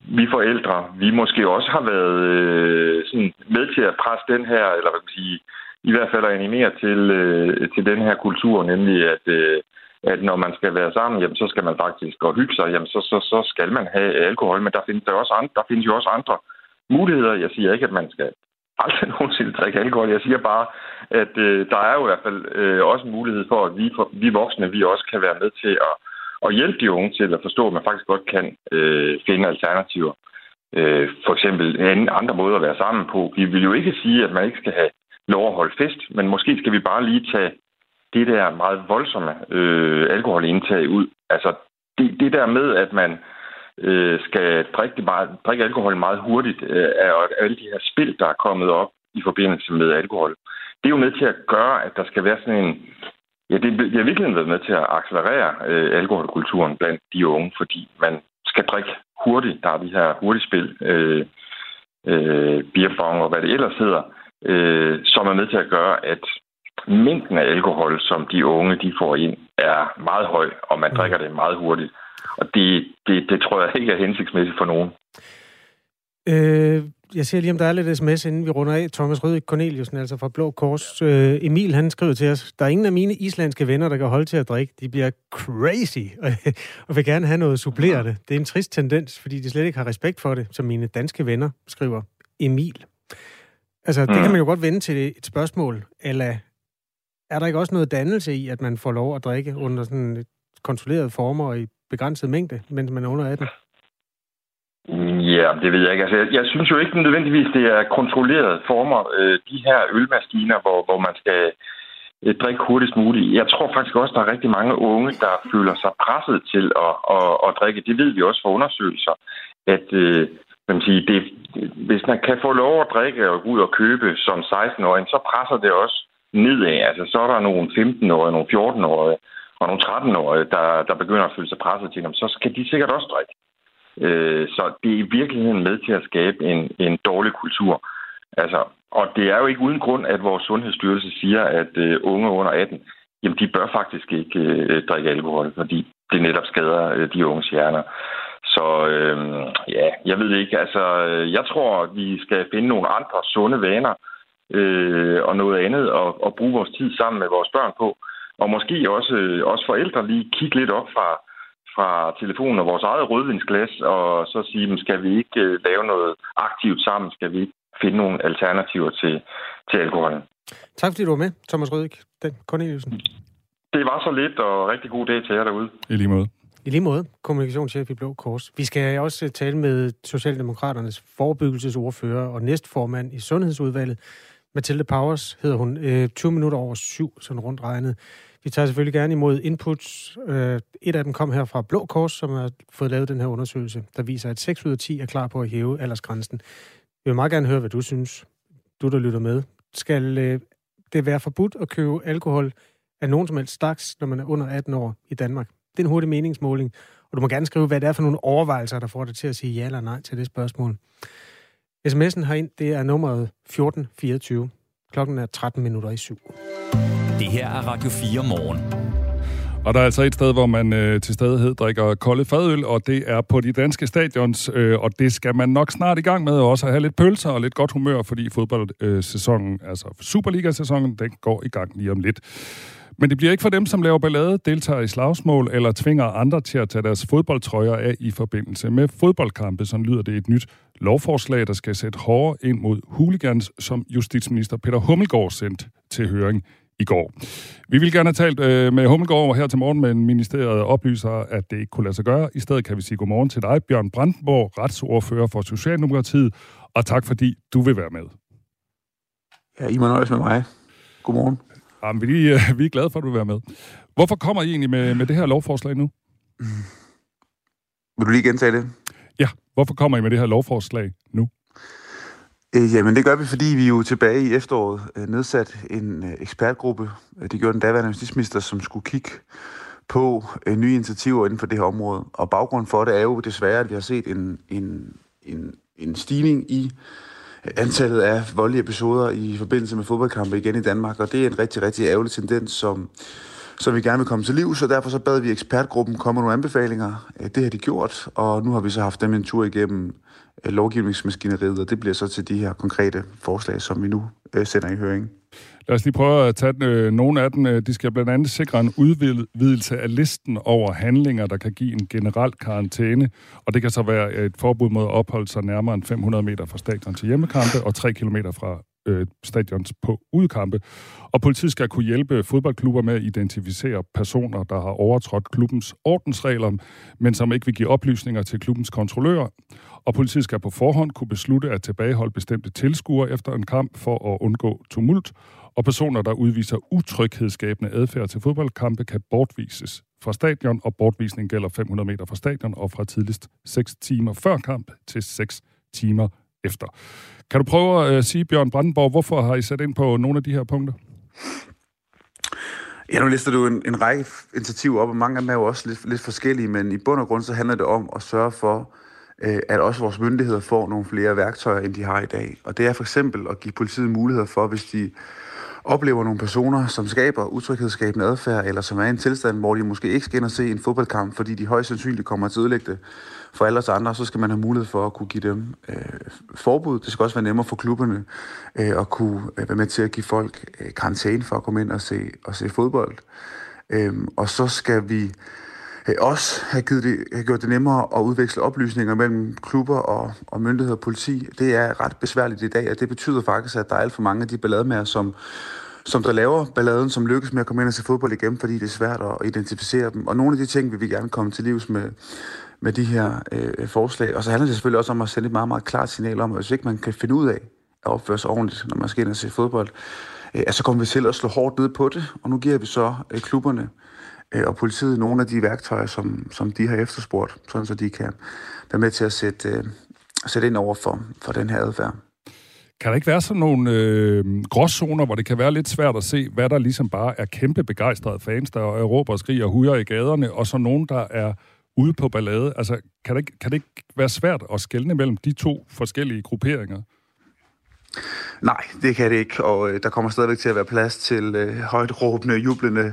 vi forældre, vi måske også har været øh, sådan med til at presse den her, eller hvad kan man sige, i hvert fald at animere til, øh, til den her kultur, nemlig at, øh, at når man skal være sammen, jamen, så skal man faktisk gå hygge sig, jamen, så, så, så skal man have alkohol, men der findes, der, også andre, der findes jo også andre muligheder. Jeg siger ikke, at man skal aldrig nogensinde drikke alkohol. Jeg siger bare, at øh, der er jo i hvert fald øh, også en mulighed for, at vi, for, vi voksne vi også kan være med til at, at hjælpe de unge til at forstå, at man faktisk godt kan øh, finde alternativer. Øh, for eksempel en andre måder at være sammen på. Vi vil jo ikke sige, at man ikke skal have lov at holde fest, men måske skal vi bare lige tage det der meget voldsomme øh, alkoholindtag ud. Altså, det, det der med, at man øh, skal drikke, meget, drikke alkohol meget hurtigt, øh, og alle de her spil, der er kommet op i forbindelse med alkohol, det er jo med til at gøre, at der skal være sådan en... Ja, det, det har virkelig været med til at accelerere øh, alkoholkulturen blandt de unge, fordi man skal drikke hurtigt. Der er de her hurtigspil, øh, øh, beerbong og hvad det ellers hedder, øh, som er med til at gøre, at mængden af alkohol, som de unge de får ind, er meget høj, og man mm. drikker det meget hurtigt. Og det, det, det tror jeg ikke er hensigtsmæssigt for nogen. Øh, jeg ser lige, om der er lidt sms, inden vi runder af. Thomas Røde Corneliusen, altså fra Blå Kors. Øh, Emil, han skriver til os, der er ingen af mine islandske venner, der kan holde til at drikke. De bliver crazy, og vil gerne have noget supplerende. Det er en trist tendens, fordi de slet ikke har respekt for det, som mine danske venner, skriver Emil. Altså, det kan man jo godt vende til et spørgsmål, eller er der ikke også noget dannelse i, at man får lov at drikke under sådan kontrollerede former og i begrænset mængde, mens man er under 18? Ja, det ved jeg ikke. Altså, jeg, jeg synes jo ikke nødvendigvis, det er kontrollerede former, øh, de her ølmaskiner, hvor, hvor man skal øh, drikke hurtigst muligt. Jeg tror faktisk også, der er rigtig mange unge, der føler sig presset til at, at, at drikke. Det ved vi også fra undersøgelser, at øh, man sige, det, hvis man kan få lov at drikke og gå ud og købe som 16-årig, så presser det også nedad. Altså, så er der nogle 15-årige, nogle 14-årige og nogle 13-årige, der, der begynder at føle sig presset til dem. Så skal de sikkert også drikke. Øh, så det er i virkeligheden med til at skabe en, en dårlig kultur. Altså, og det er jo ikke uden grund, at vores sundhedsstyrelse siger, at øh, unge under 18, jamen de bør faktisk ikke øh, drikke alkohol, fordi det netop skader øh, de unges hjerner. Så øh, ja, jeg ved ikke. Altså, øh, jeg tror, at vi skal finde nogle andre sunde vaner øh, og noget andet og, og bruge vores tid sammen med vores børn på. Og måske også, øh, også forældre lige kigge lidt op fra, fra telefonen og vores eget rødvinsglas, og så sige, skal vi ikke øh, lave noget aktivt sammen? Skal vi ikke finde nogle alternativer til, til alkoholen? Tak fordi du var med, Thomas Rødik, den Corneliusen. Det var så lidt, og rigtig god dag til jer derude. I lige måde. I lige måde, kommunikationschef i Blå Kors. Vi skal også tale med Socialdemokraternes forebyggelsesordfører og næstformand i Sundhedsudvalget. Mathilde Powers hedder hun. 20 øh, minutter over syv, sådan rundt regnet. Vi tager selvfølgelig gerne imod inputs. Øh, et af dem kom her fra Blå Kors, som har fået lavet den her undersøgelse, der viser, at 6 ud af 10 er klar på at hæve aldersgrænsen. Jeg vil meget gerne høre, hvad du synes, du der lytter med. Skal øh, det være forbudt at købe alkohol af nogen som helst slags, når man er under 18 år i Danmark? Det er en hurtig meningsmåling, og du må gerne skrive, hvad det er for nogle overvejelser, der får dig til at sige ja eller nej til det spørgsmål. SMS'en herind, det er nummeret 1424. Klokken er 13 minutter i syv. Det her er Radio 4 morgen. Og der er altså et sted, hvor man øh, til stadighed drikker kolde fadøl, og det er på de danske stadions, øh, og det skal man nok snart i gang med, og også have lidt pølser og lidt godt humør, fordi fodboldsæsonen, øh, altså Superliga-sæsonen, den går i gang lige om lidt. Men det bliver ikke for dem, som laver ballade, deltager i slagsmål eller tvinger andre til at tage deres fodboldtrøjer af i forbindelse med fodboldkampe. Så lyder det et nyt lovforslag, der skal sætte hårdere ind mod hooligans, som justitsminister Peter Hummelgaard sendte til høring i går. Vi vil gerne have talt øh, med Hummelgaard her til morgen, men ministeriet oplyser, at det ikke kunne lade sig gøre. I stedet kan vi sige godmorgen til dig, Bjørn Brandenborg, retsordfører for Socialdemokratiet, og tak fordi du vil være med. Ja, I må nøjes med mig. Godmorgen. Jamen, vi, øh, vi er glade for, at du vil være med. Hvorfor kommer I egentlig med, med det her lovforslag nu? Mm. Vil du lige gentage det? Ja, hvorfor kommer I med det her lovforslag nu? Øh, jamen, det gør vi, fordi vi jo tilbage i efteråret øh, nedsat en øh, ekspertgruppe. Øh, det gjorde den daværende justitsminister, som skulle kigge på øh, nye initiativer inden for det her område. Og baggrunden for det er jo desværre, at vi har set en, en, en, en stigning i øh, antallet af voldelige episoder i forbindelse med fodboldkampe igen i Danmark, og det er en rigtig, rigtig ærgerlig tendens, som, som vi gerne vil komme til liv, så derfor så bad vi ekspertgruppen komme med nogle anbefalinger. Øh, det har de gjort, og nu har vi så haft dem en tur igennem øh, Øh, lovgivningsmaskineriet, og det bliver så til de her konkrete forslag, som vi nu øh, sender i høring. Lad os lige prøve at tage øh, nogle af dem. Øh, de skal blandt andet sikre en udvidelse af listen over handlinger, der kan give en generel karantæne. Og det kan så være et forbud mod at opholde sig nærmere end 500 meter fra stadion til hjemmekampe og 3 km fra øh, stadions på udkampe. Og politiet skal kunne hjælpe fodboldklubber med at identificere personer, der har overtrådt klubbens ordensregler, men som ikke vil give oplysninger til klubbens kontrollører. Og politiet skal på forhånd kunne beslutte at tilbageholde bestemte tilskuere efter en kamp for at undgå tumult og personer, der udviser utryghedsskabende adfærd til fodboldkampe, kan bortvises fra stadion, og bortvisning gælder 500 meter fra stadion og fra tidligst 6 timer før kamp til 6 timer efter. Kan du prøve at øh, sige, Bjørn Brandenborg, hvorfor har I sat ind på nogle af de her punkter? Ja, nu lister du en, en række initiativer op, og mange af dem er jo også lidt, lidt forskellige, men i bund og grund så handler det om at sørge for, øh, at også vores myndigheder får nogle flere værktøjer, end de har i dag. Og det er for eksempel at give politiet muligheder for, hvis de oplever nogle personer, som skaber utryghedsskabende adfærd, eller som er i en tilstand, hvor de måske ikke skal ind og se en fodboldkamp, fordi de højst sandsynligt kommer til at ødelægge det for alle os andre, så skal man have mulighed for at kunne give dem øh, forbud. Det skal også være nemmere for klubberne øh, at kunne øh, være med til at give folk øh, karantæne for at komme ind og se, og se fodbold. Øh, og så skal vi Øh, også have, givet det, have gjort det nemmere at udveksle oplysninger mellem klubber og, og myndigheder og politi. Det er ret besværligt i dag, og det betyder faktisk, at der er alt for mange af de ballademager, som som der laver balladen, som lykkes med at komme ind og se fodbold igen, fordi det er svært at identificere dem. Og nogle af de ting vil vi gerne komme til livs med, med de her øh, forslag. Og så handler det selvfølgelig også om at sende et meget, meget klart signal om, at hvis ikke man kan finde ud af at opføre sig ordentligt, når man skal ind og se fodbold, øh, så kommer vi til at slå hårdt ned på det. Og nu giver vi så øh, klubberne øh, og politiet nogle af de værktøjer, som, som de har efterspurgt, sådan så de kan være med til at sætte, øh, sætte ind over for, for den her adfærd. Kan der ikke være sådan nogle øh, gråzoner, hvor det kan være lidt svært at se, hvad der ligesom bare er kæmpe begejstrede fans, der råber og skriger og hujer i gaderne, og så nogen, der er ude på ballade? Altså, kan det, ikke, kan det ikke være svært at skelne mellem de to forskellige grupperinger? Nej, det kan det ikke, og øh, der kommer stadigvæk til at være plads til øh, højt råbende, jublende øh,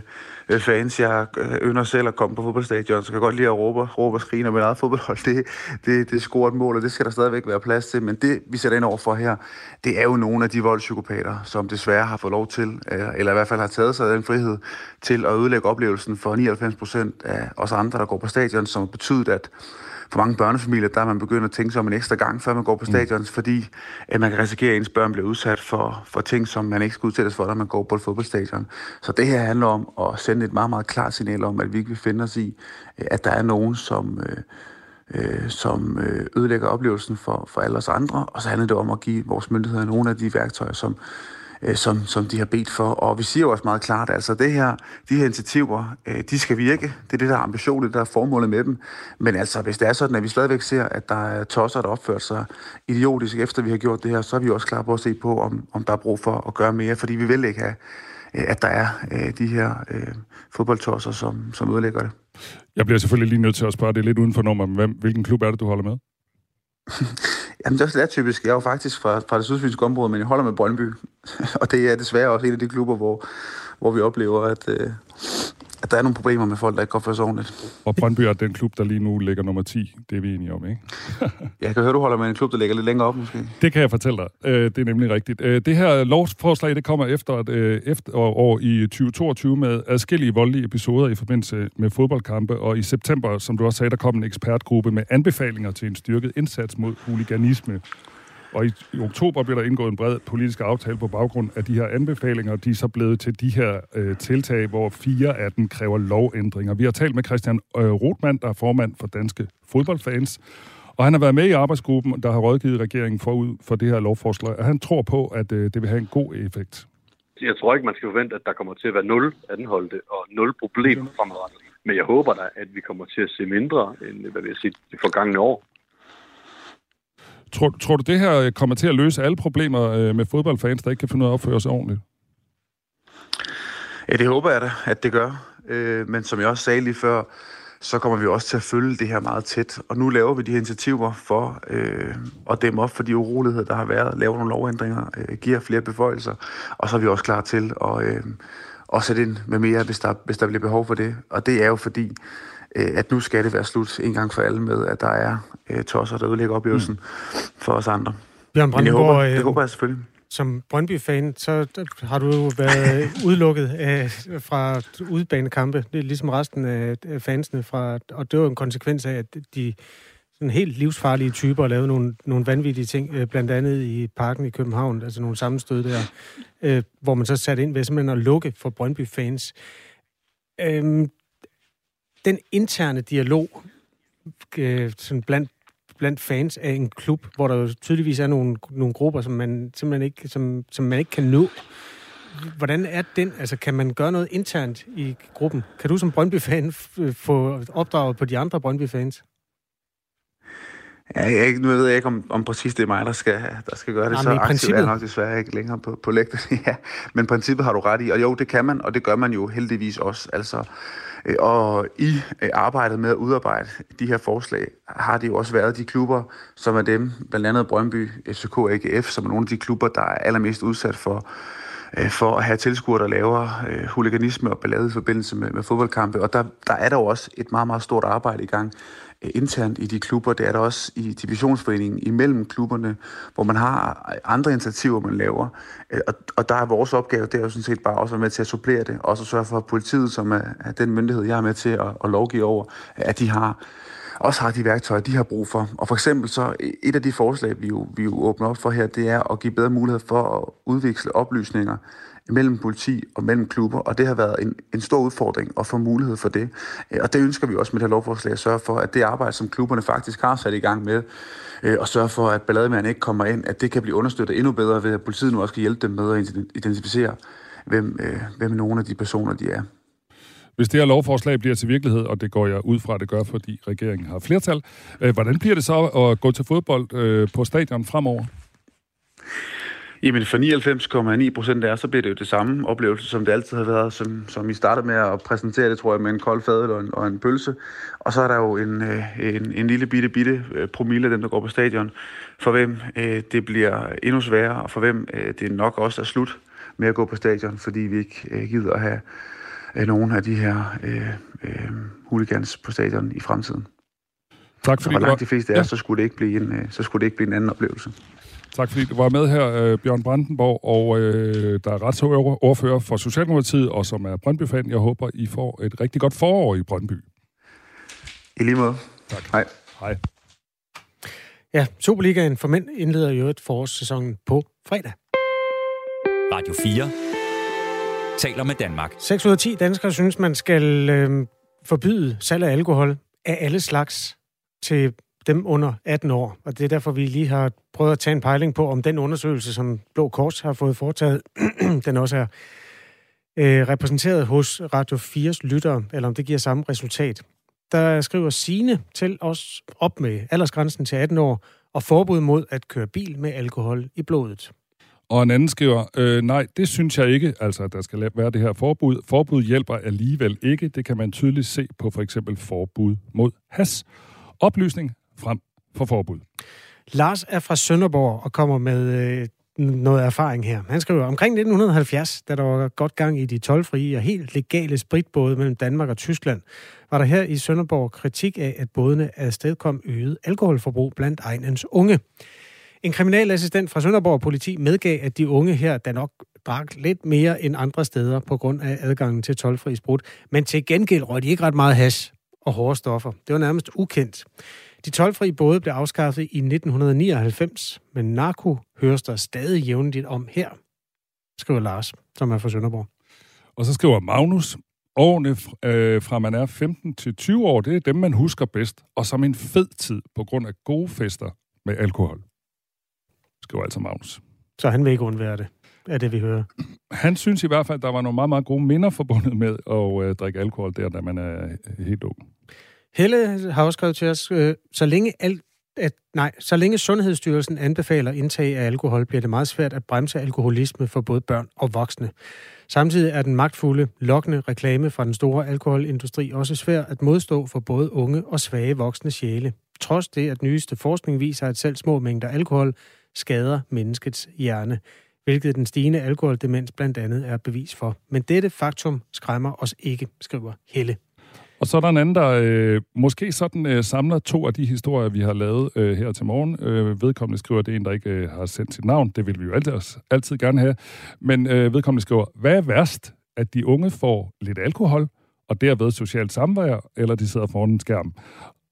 Øh, fans. Jeg ynder selv at komme på fodboldstadion, så kan jeg godt lide at råbe, råbe og skrige, når mit eget fodboldhold det, det, det scorer et mål, og det skal der stadigvæk være plads til. Men det, vi sætter ind over for her, det er jo nogle af de voldspsykopater, som desværre har fået lov til, øh, eller i hvert fald har taget sig den frihed til at ødelægge oplevelsen for 99 procent af os andre, der går på stadion, som betyder, at for mange børnefamilier, der er man begyndt at tænke sig om en ekstra gang, før man går på stadion, mm. fordi at man kan risikere, at ens børn bliver udsat for, for ting, som man ikke skal udsættes for, når man går på et fodboldstadion. Så det her handler om at sende et meget, meget klart signal om, at vi ikke vil finde os i, at der er nogen, som... Øh, øh, som øh, ødelægger oplevelsen for, for alle os andre, og så handler det om at give vores myndigheder nogle af de værktøjer, som, øh, som, som de har bedt for. Og vi siger jo også meget klart, altså det her, de her initiativer, øh, de skal virke. Det er det, der er ambitionen, det der er formålet med dem. Men altså, hvis det er sådan, at vi stadigvæk ser, at der er tosser, der opfører sig idiotisk, efter vi har gjort det her, så er vi også klar på at se på, om, om der er brug for at gøre mere, fordi vi vil ikke have, øh, at der er øh, de her øh, fodboldtosser, som, som ødelægger det. Jeg bliver selvfølgelig lige nødt til at spørge det lidt uden for nummer, hvem, hvilken klub er det, du holder med? Jamen, det er også typisk. Jeg er jo faktisk fra, fra det sydfynske område, men jeg holder med Brøndby. og det er desværre også en af de klubber, hvor, hvor vi oplever, at, øh, at der er nogle problemer med folk, der ikke opføre sig ordentligt. Og Brøndby er den klub, der lige nu ligger nummer 10. Det er vi enige om, ikke? jeg kan høre, du holder med en klub, der ligger lidt længere op, måske. Det kan jeg fortælle dig. Øh, det er nemlig rigtigt. Øh, det her lovforslag, det kommer efter et øh, efterår i 2022 med adskillige voldelige episoder i forbindelse med fodboldkampe, og i september, som du også sagde, der kom en ekspertgruppe med anbefalinger til en styrket indsats mod huliganisme. Og i, i oktober blev der indgået en bred politisk aftale på baggrund af de her anbefalinger. De er så blevet til de her øh, tiltag, hvor fire af dem kræver lovændringer. Vi har talt med Christian øh, Rotmann, der er formand for Danske Fodboldfans. Og han har været med i arbejdsgruppen, der har rådgivet regeringen forud for det her lovforslag. Og han tror på, at øh, det vil have en god effekt. Jeg tror ikke, man skal forvente, at der kommer til at være nul anholdte og nul problemer fremadrettet. Men jeg håber da, at vi kommer til at se mindre, end hvad vi har set det forgangne år. Tror, tror du, det her øh, kommer til at løse alle problemer øh, med fodboldfans, der ikke kan finde ud af at opføre sig ordentligt? Ja, det håber jeg da, at det gør. Øh, men som jeg også sagde lige før, så kommer vi også til at følge det her meget tæt. Og nu laver vi de her initiativer for øh, at dæmme op for de uroligheder, der har været, lave nogle lovændringer, øh, giver flere beføjelser, og så er vi også klar til at, øh, at sætte ind med mere, hvis der, hvis der bliver behov for det. Og det er jo fordi, at nu skal det være slut en gang for alle med, at der er øh, tosser, der udlægger oplevelsen mm. for os andre. Bjørn Brandenborg, håber, det håber jeg selvfølgelig. Som Brøndby-fan, så har du jo været udelukket af, fra udbanekampe. Det er ligesom resten af fansene fra, og det var en konsekvens af, at de sådan helt livsfarlige typer lavede nogle, nogle vanvittige ting, øh, blandt andet i parken i København, altså nogle sammenstød der, øh, hvor man så satte ind ved simpelthen at lukke for Brøndby-fans. Øhm, den interne dialog øh, sådan blandt blandt fans af en klub, hvor der jo tydeligvis er nogle, nogle grupper, som man simpelthen ikke, som, som man ikke kan nå. hvordan er den? Altså, kan man gøre noget internt i gruppen? Kan du som Brøndby-fan øh, få opdraget på de andre Brøndby-fans? Ja, jeg, nu ved jeg ikke, om, om præcis det er mig, der skal, der skal gøre det. Jamen, så aktivt er jeg nok desværre ikke længere på, på lægtet. ja, men princippet har du ret i. Og jo, det kan man, og det gør man jo heldigvis også. Altså, øh, og i øh, arbejdet med at udarbejde de her forslag, har det jo også været de klubber, som er dem, blandt andet Brøndby, FCK og AGF, som er nogle af de klubber, der er allermest udsat for, øh, for at have tilskuere, der laver øh, huliganisme og ballade i forbindelse med, med fodboldkampe. Og der, der er der jo også et meget, meget stort arbejde i gang Øh, internt i de klubber. Det er der også i divisionsforeningen imellem klubberne, hvor man har andre initiativer, man laver. Øh, og, og der er vores opgave, det er jo sådan set bare også at være med til at supplere det. Også så sørge for, at politiet, som er, er den myndighed, jeg er med til at, at lovgive over, at de har også har de værktøjer, de har brug for. Og for eksempel så et af de forslag, vi jo, vi jo åbner op for her, det er at give bedre mulighed for at udveksle oplysninger mellem politi og mellem klubber, og det har været en, en stor udfordring at få mulighed for det. Øh, og det ønsker vi også med det her lovforslag at sørge for, at det arbejde, som klubberne faktisk har sat i gang med, øh, og sørge for, at ballademændene ikke kommer ind, at det kan blive understøttet endnu bedre ved, at politiet nu også kan hjælpe dem med at identificere, hvem, øh, hvem nogle af de personer de er. Hvis det her lovforslag bliver til virkelighed, og det går jeg ud fra, at det gør, fordi regeringen har flertal, hvordan bliver det så at gå til fodbold på stadion fremover? Jamen for 99,9 procent af så bliver det jo det samme oplevelse, som det altid har været, som, som I startede med at præsentere det, tror jeg, med en kold fadel og en, og en pølse. Og så er der jo en, øh, en, en lille bitte, bitte øh, promille af dem, der går på stadion, for hvem øh, det bliver endnu sværere, og for hvem øh, det nok også er slut med at gå på stadion, fordi vi ikke øh, gider at have øh, nogle af de her øh, øh, hooligans på stadion i fremtiden. Tak fordi så hvor langt de fleste er, ja. så, skulle det ikke blive en, øh, så skulle det ikke blive en anden oplevelse. Tak fordi du var med her, øh, Bjørn Brandenborg, og øh, der er retsordfører for Socialdemokratiet, og som er Brøndby-fan. Jeg håber, I får et rigtig godt forår i Brøndby. I lige måde. Tak. Hej. Hej. Ja, Superligaen for mænd indleder jo et forårssæsonen på fredag. Radio 4 taler med Danmark. 6 ud af 10 danskere synes, man skal øh, forbyde salg af alkohol af alle slags til dem under 18 år. Og det er derfor, vi lige har prøvet at tage en pejling på, om den undersøgelse, som Blå Kors har fået foretaget, den også er øh, repræsenteret hos Radio 4's lyttere, eller om det giver samme resultat. Der skriver Sine til os op med aldersgrænsen til 18 år og forbud mod at køre bil med alkohol i blodet. Og en anden skriver, øh, nej, det synes jeg ikke, altså at der skal være det her forbud. Forbud hjælper alligevel ikke. Det kan man tydeligt se på for eksempel forbud mod has. Oplysning frem for forbud. Lars er fra Sønderborg og kommer med øh, noget erfaring her. Han skriver, omkring 1970, da der var godt gang i de tolvfrie og helt legale spritbåde mellem Danmark og Tyskland, var der her i Sønderborg kritik af, at bådene afstedkom øget alkoholforbrug blandt egnens unge. En kriminalassistent fra Sønderborg politi medgav, at de unge her da nok drak lidt mere end andre steder på grund af adgangen til tolvfri sprut, men til gengæld røg de ikke ret meget hash og hårde stoffer. Det var nærmest ukendt. De tolvfri både blev afskaffet i 1999, men narko høres der stadig jævnligt om her, skriver Lars, som er fra Sønderborg. Og så skriver Magnus, årene øh, fra man er 15 til 20 år, det er dem, man husker bedst, og som en fed tid på grund af gode fester med alkohol. Skriver altså Magnus. Så han vil ikke undvære det, er det vi hører. Han synes i hvert fald, at der var nogle meget, meget gode minder forbundet med at øh, drikke alkohol der, da man er helt ung. Helle har også skrevet til os, øh, så længe alt at, nej, så længe Sundhedsstyrelsen anbefaler indtag af alkohol, bliver det meget svært at bremse alkoholisme for både børn og voksne. Samtidig er den magtfulde, lokkende reklame fra den store alkoholindustri også svær at modstå for både unge og svage voksne sjæle. Trods det, at nyeste forskning viser, at selv små mængder alkohol skader menneskets hjerne, hvilket den stigende alkoholdemens blandt andet er bevis for. Men dette faktum skræmmer os ikke, skriver Helle. Og så er der en anden, der øh, måske sådan øh, samler to af de historier, vi har lavet øh, her til morgen. Øh, vedkommende skriver, at det er en, der ikke øh, har sendt sit navn. Det vil vi jo altid, altid gerne have. Men øh, vedkommende skriver, hvad er værst, at de unge får lidt alkohol, og derved socialt samvær, eller de sidder foran en skærm?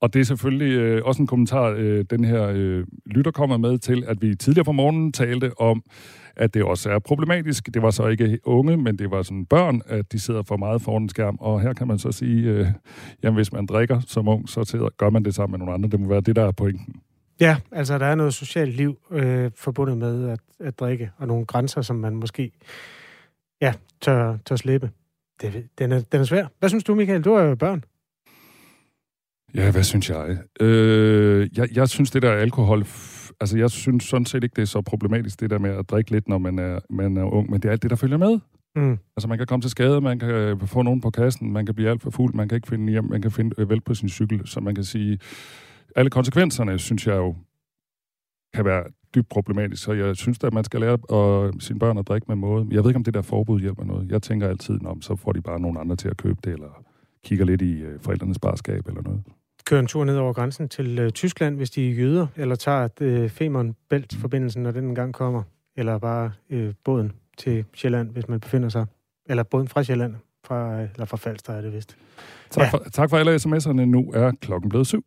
Og det er selvfølgelig øh, også en kommentar, øh, den her øh, lytter kommer med til, at vi tidligere på morgenen talte om, at det også er problematisk. Det var så ikke unge, men det var sådan børn, at de sidder for meget foran en skærm. Og her kan man så sige, øh, jamen hvis man drikker som ung, så sidder, gør man det sammen med nogle andre. Det må være det, der er pointen. Ja, altså der er noget socialt liv øh, forbundet med at, at drikke, og nogle grænser, som man måske ja, tør, tør slippe. Det, den, er, den er svær. Hvad synes du, Michael? Du er jo børn. Ja, hvad synes jeg? Øh, jeg? Jeg synes, det der alkohol... Altså, jeg synes sådan set ikke, det er så problematisk, det der med at drikke lidt, når man er, man er ung, men det er alt det, der følger med. Mm. Altså, man kan komme til skade, man kan få nogen på kassen, man kan blive alt for fuld, man kan ikke finde hjem, man kan finde øh, vel på sin cykel, så man kan sige, alle konsekvenserne, synes jeg jo, kan være dybt problematisk, så jeg synes at man skal lære at, sine børn at drikke med måde. Jeg ved ikke, om det der forbud hjælper noget. Jeg tænker altid, om så får de bare nogen andre til at købe det, eller kigger lidt i øh, forældrenes barskab eller noget. Kører en tur ned over grænsen til øh, Tyskland, hvis de er jøder, eller tager øh, Femern Bælt-forbindelsen, når den engang kommer, eller bare øh, båden til Sjælland, hvis man befinder sig, eller båden fra Sjælland, fra, eller fra Falster er det vist. Tak, ja. for, tak for alle sms'erne. Nu er klokken blevet syv.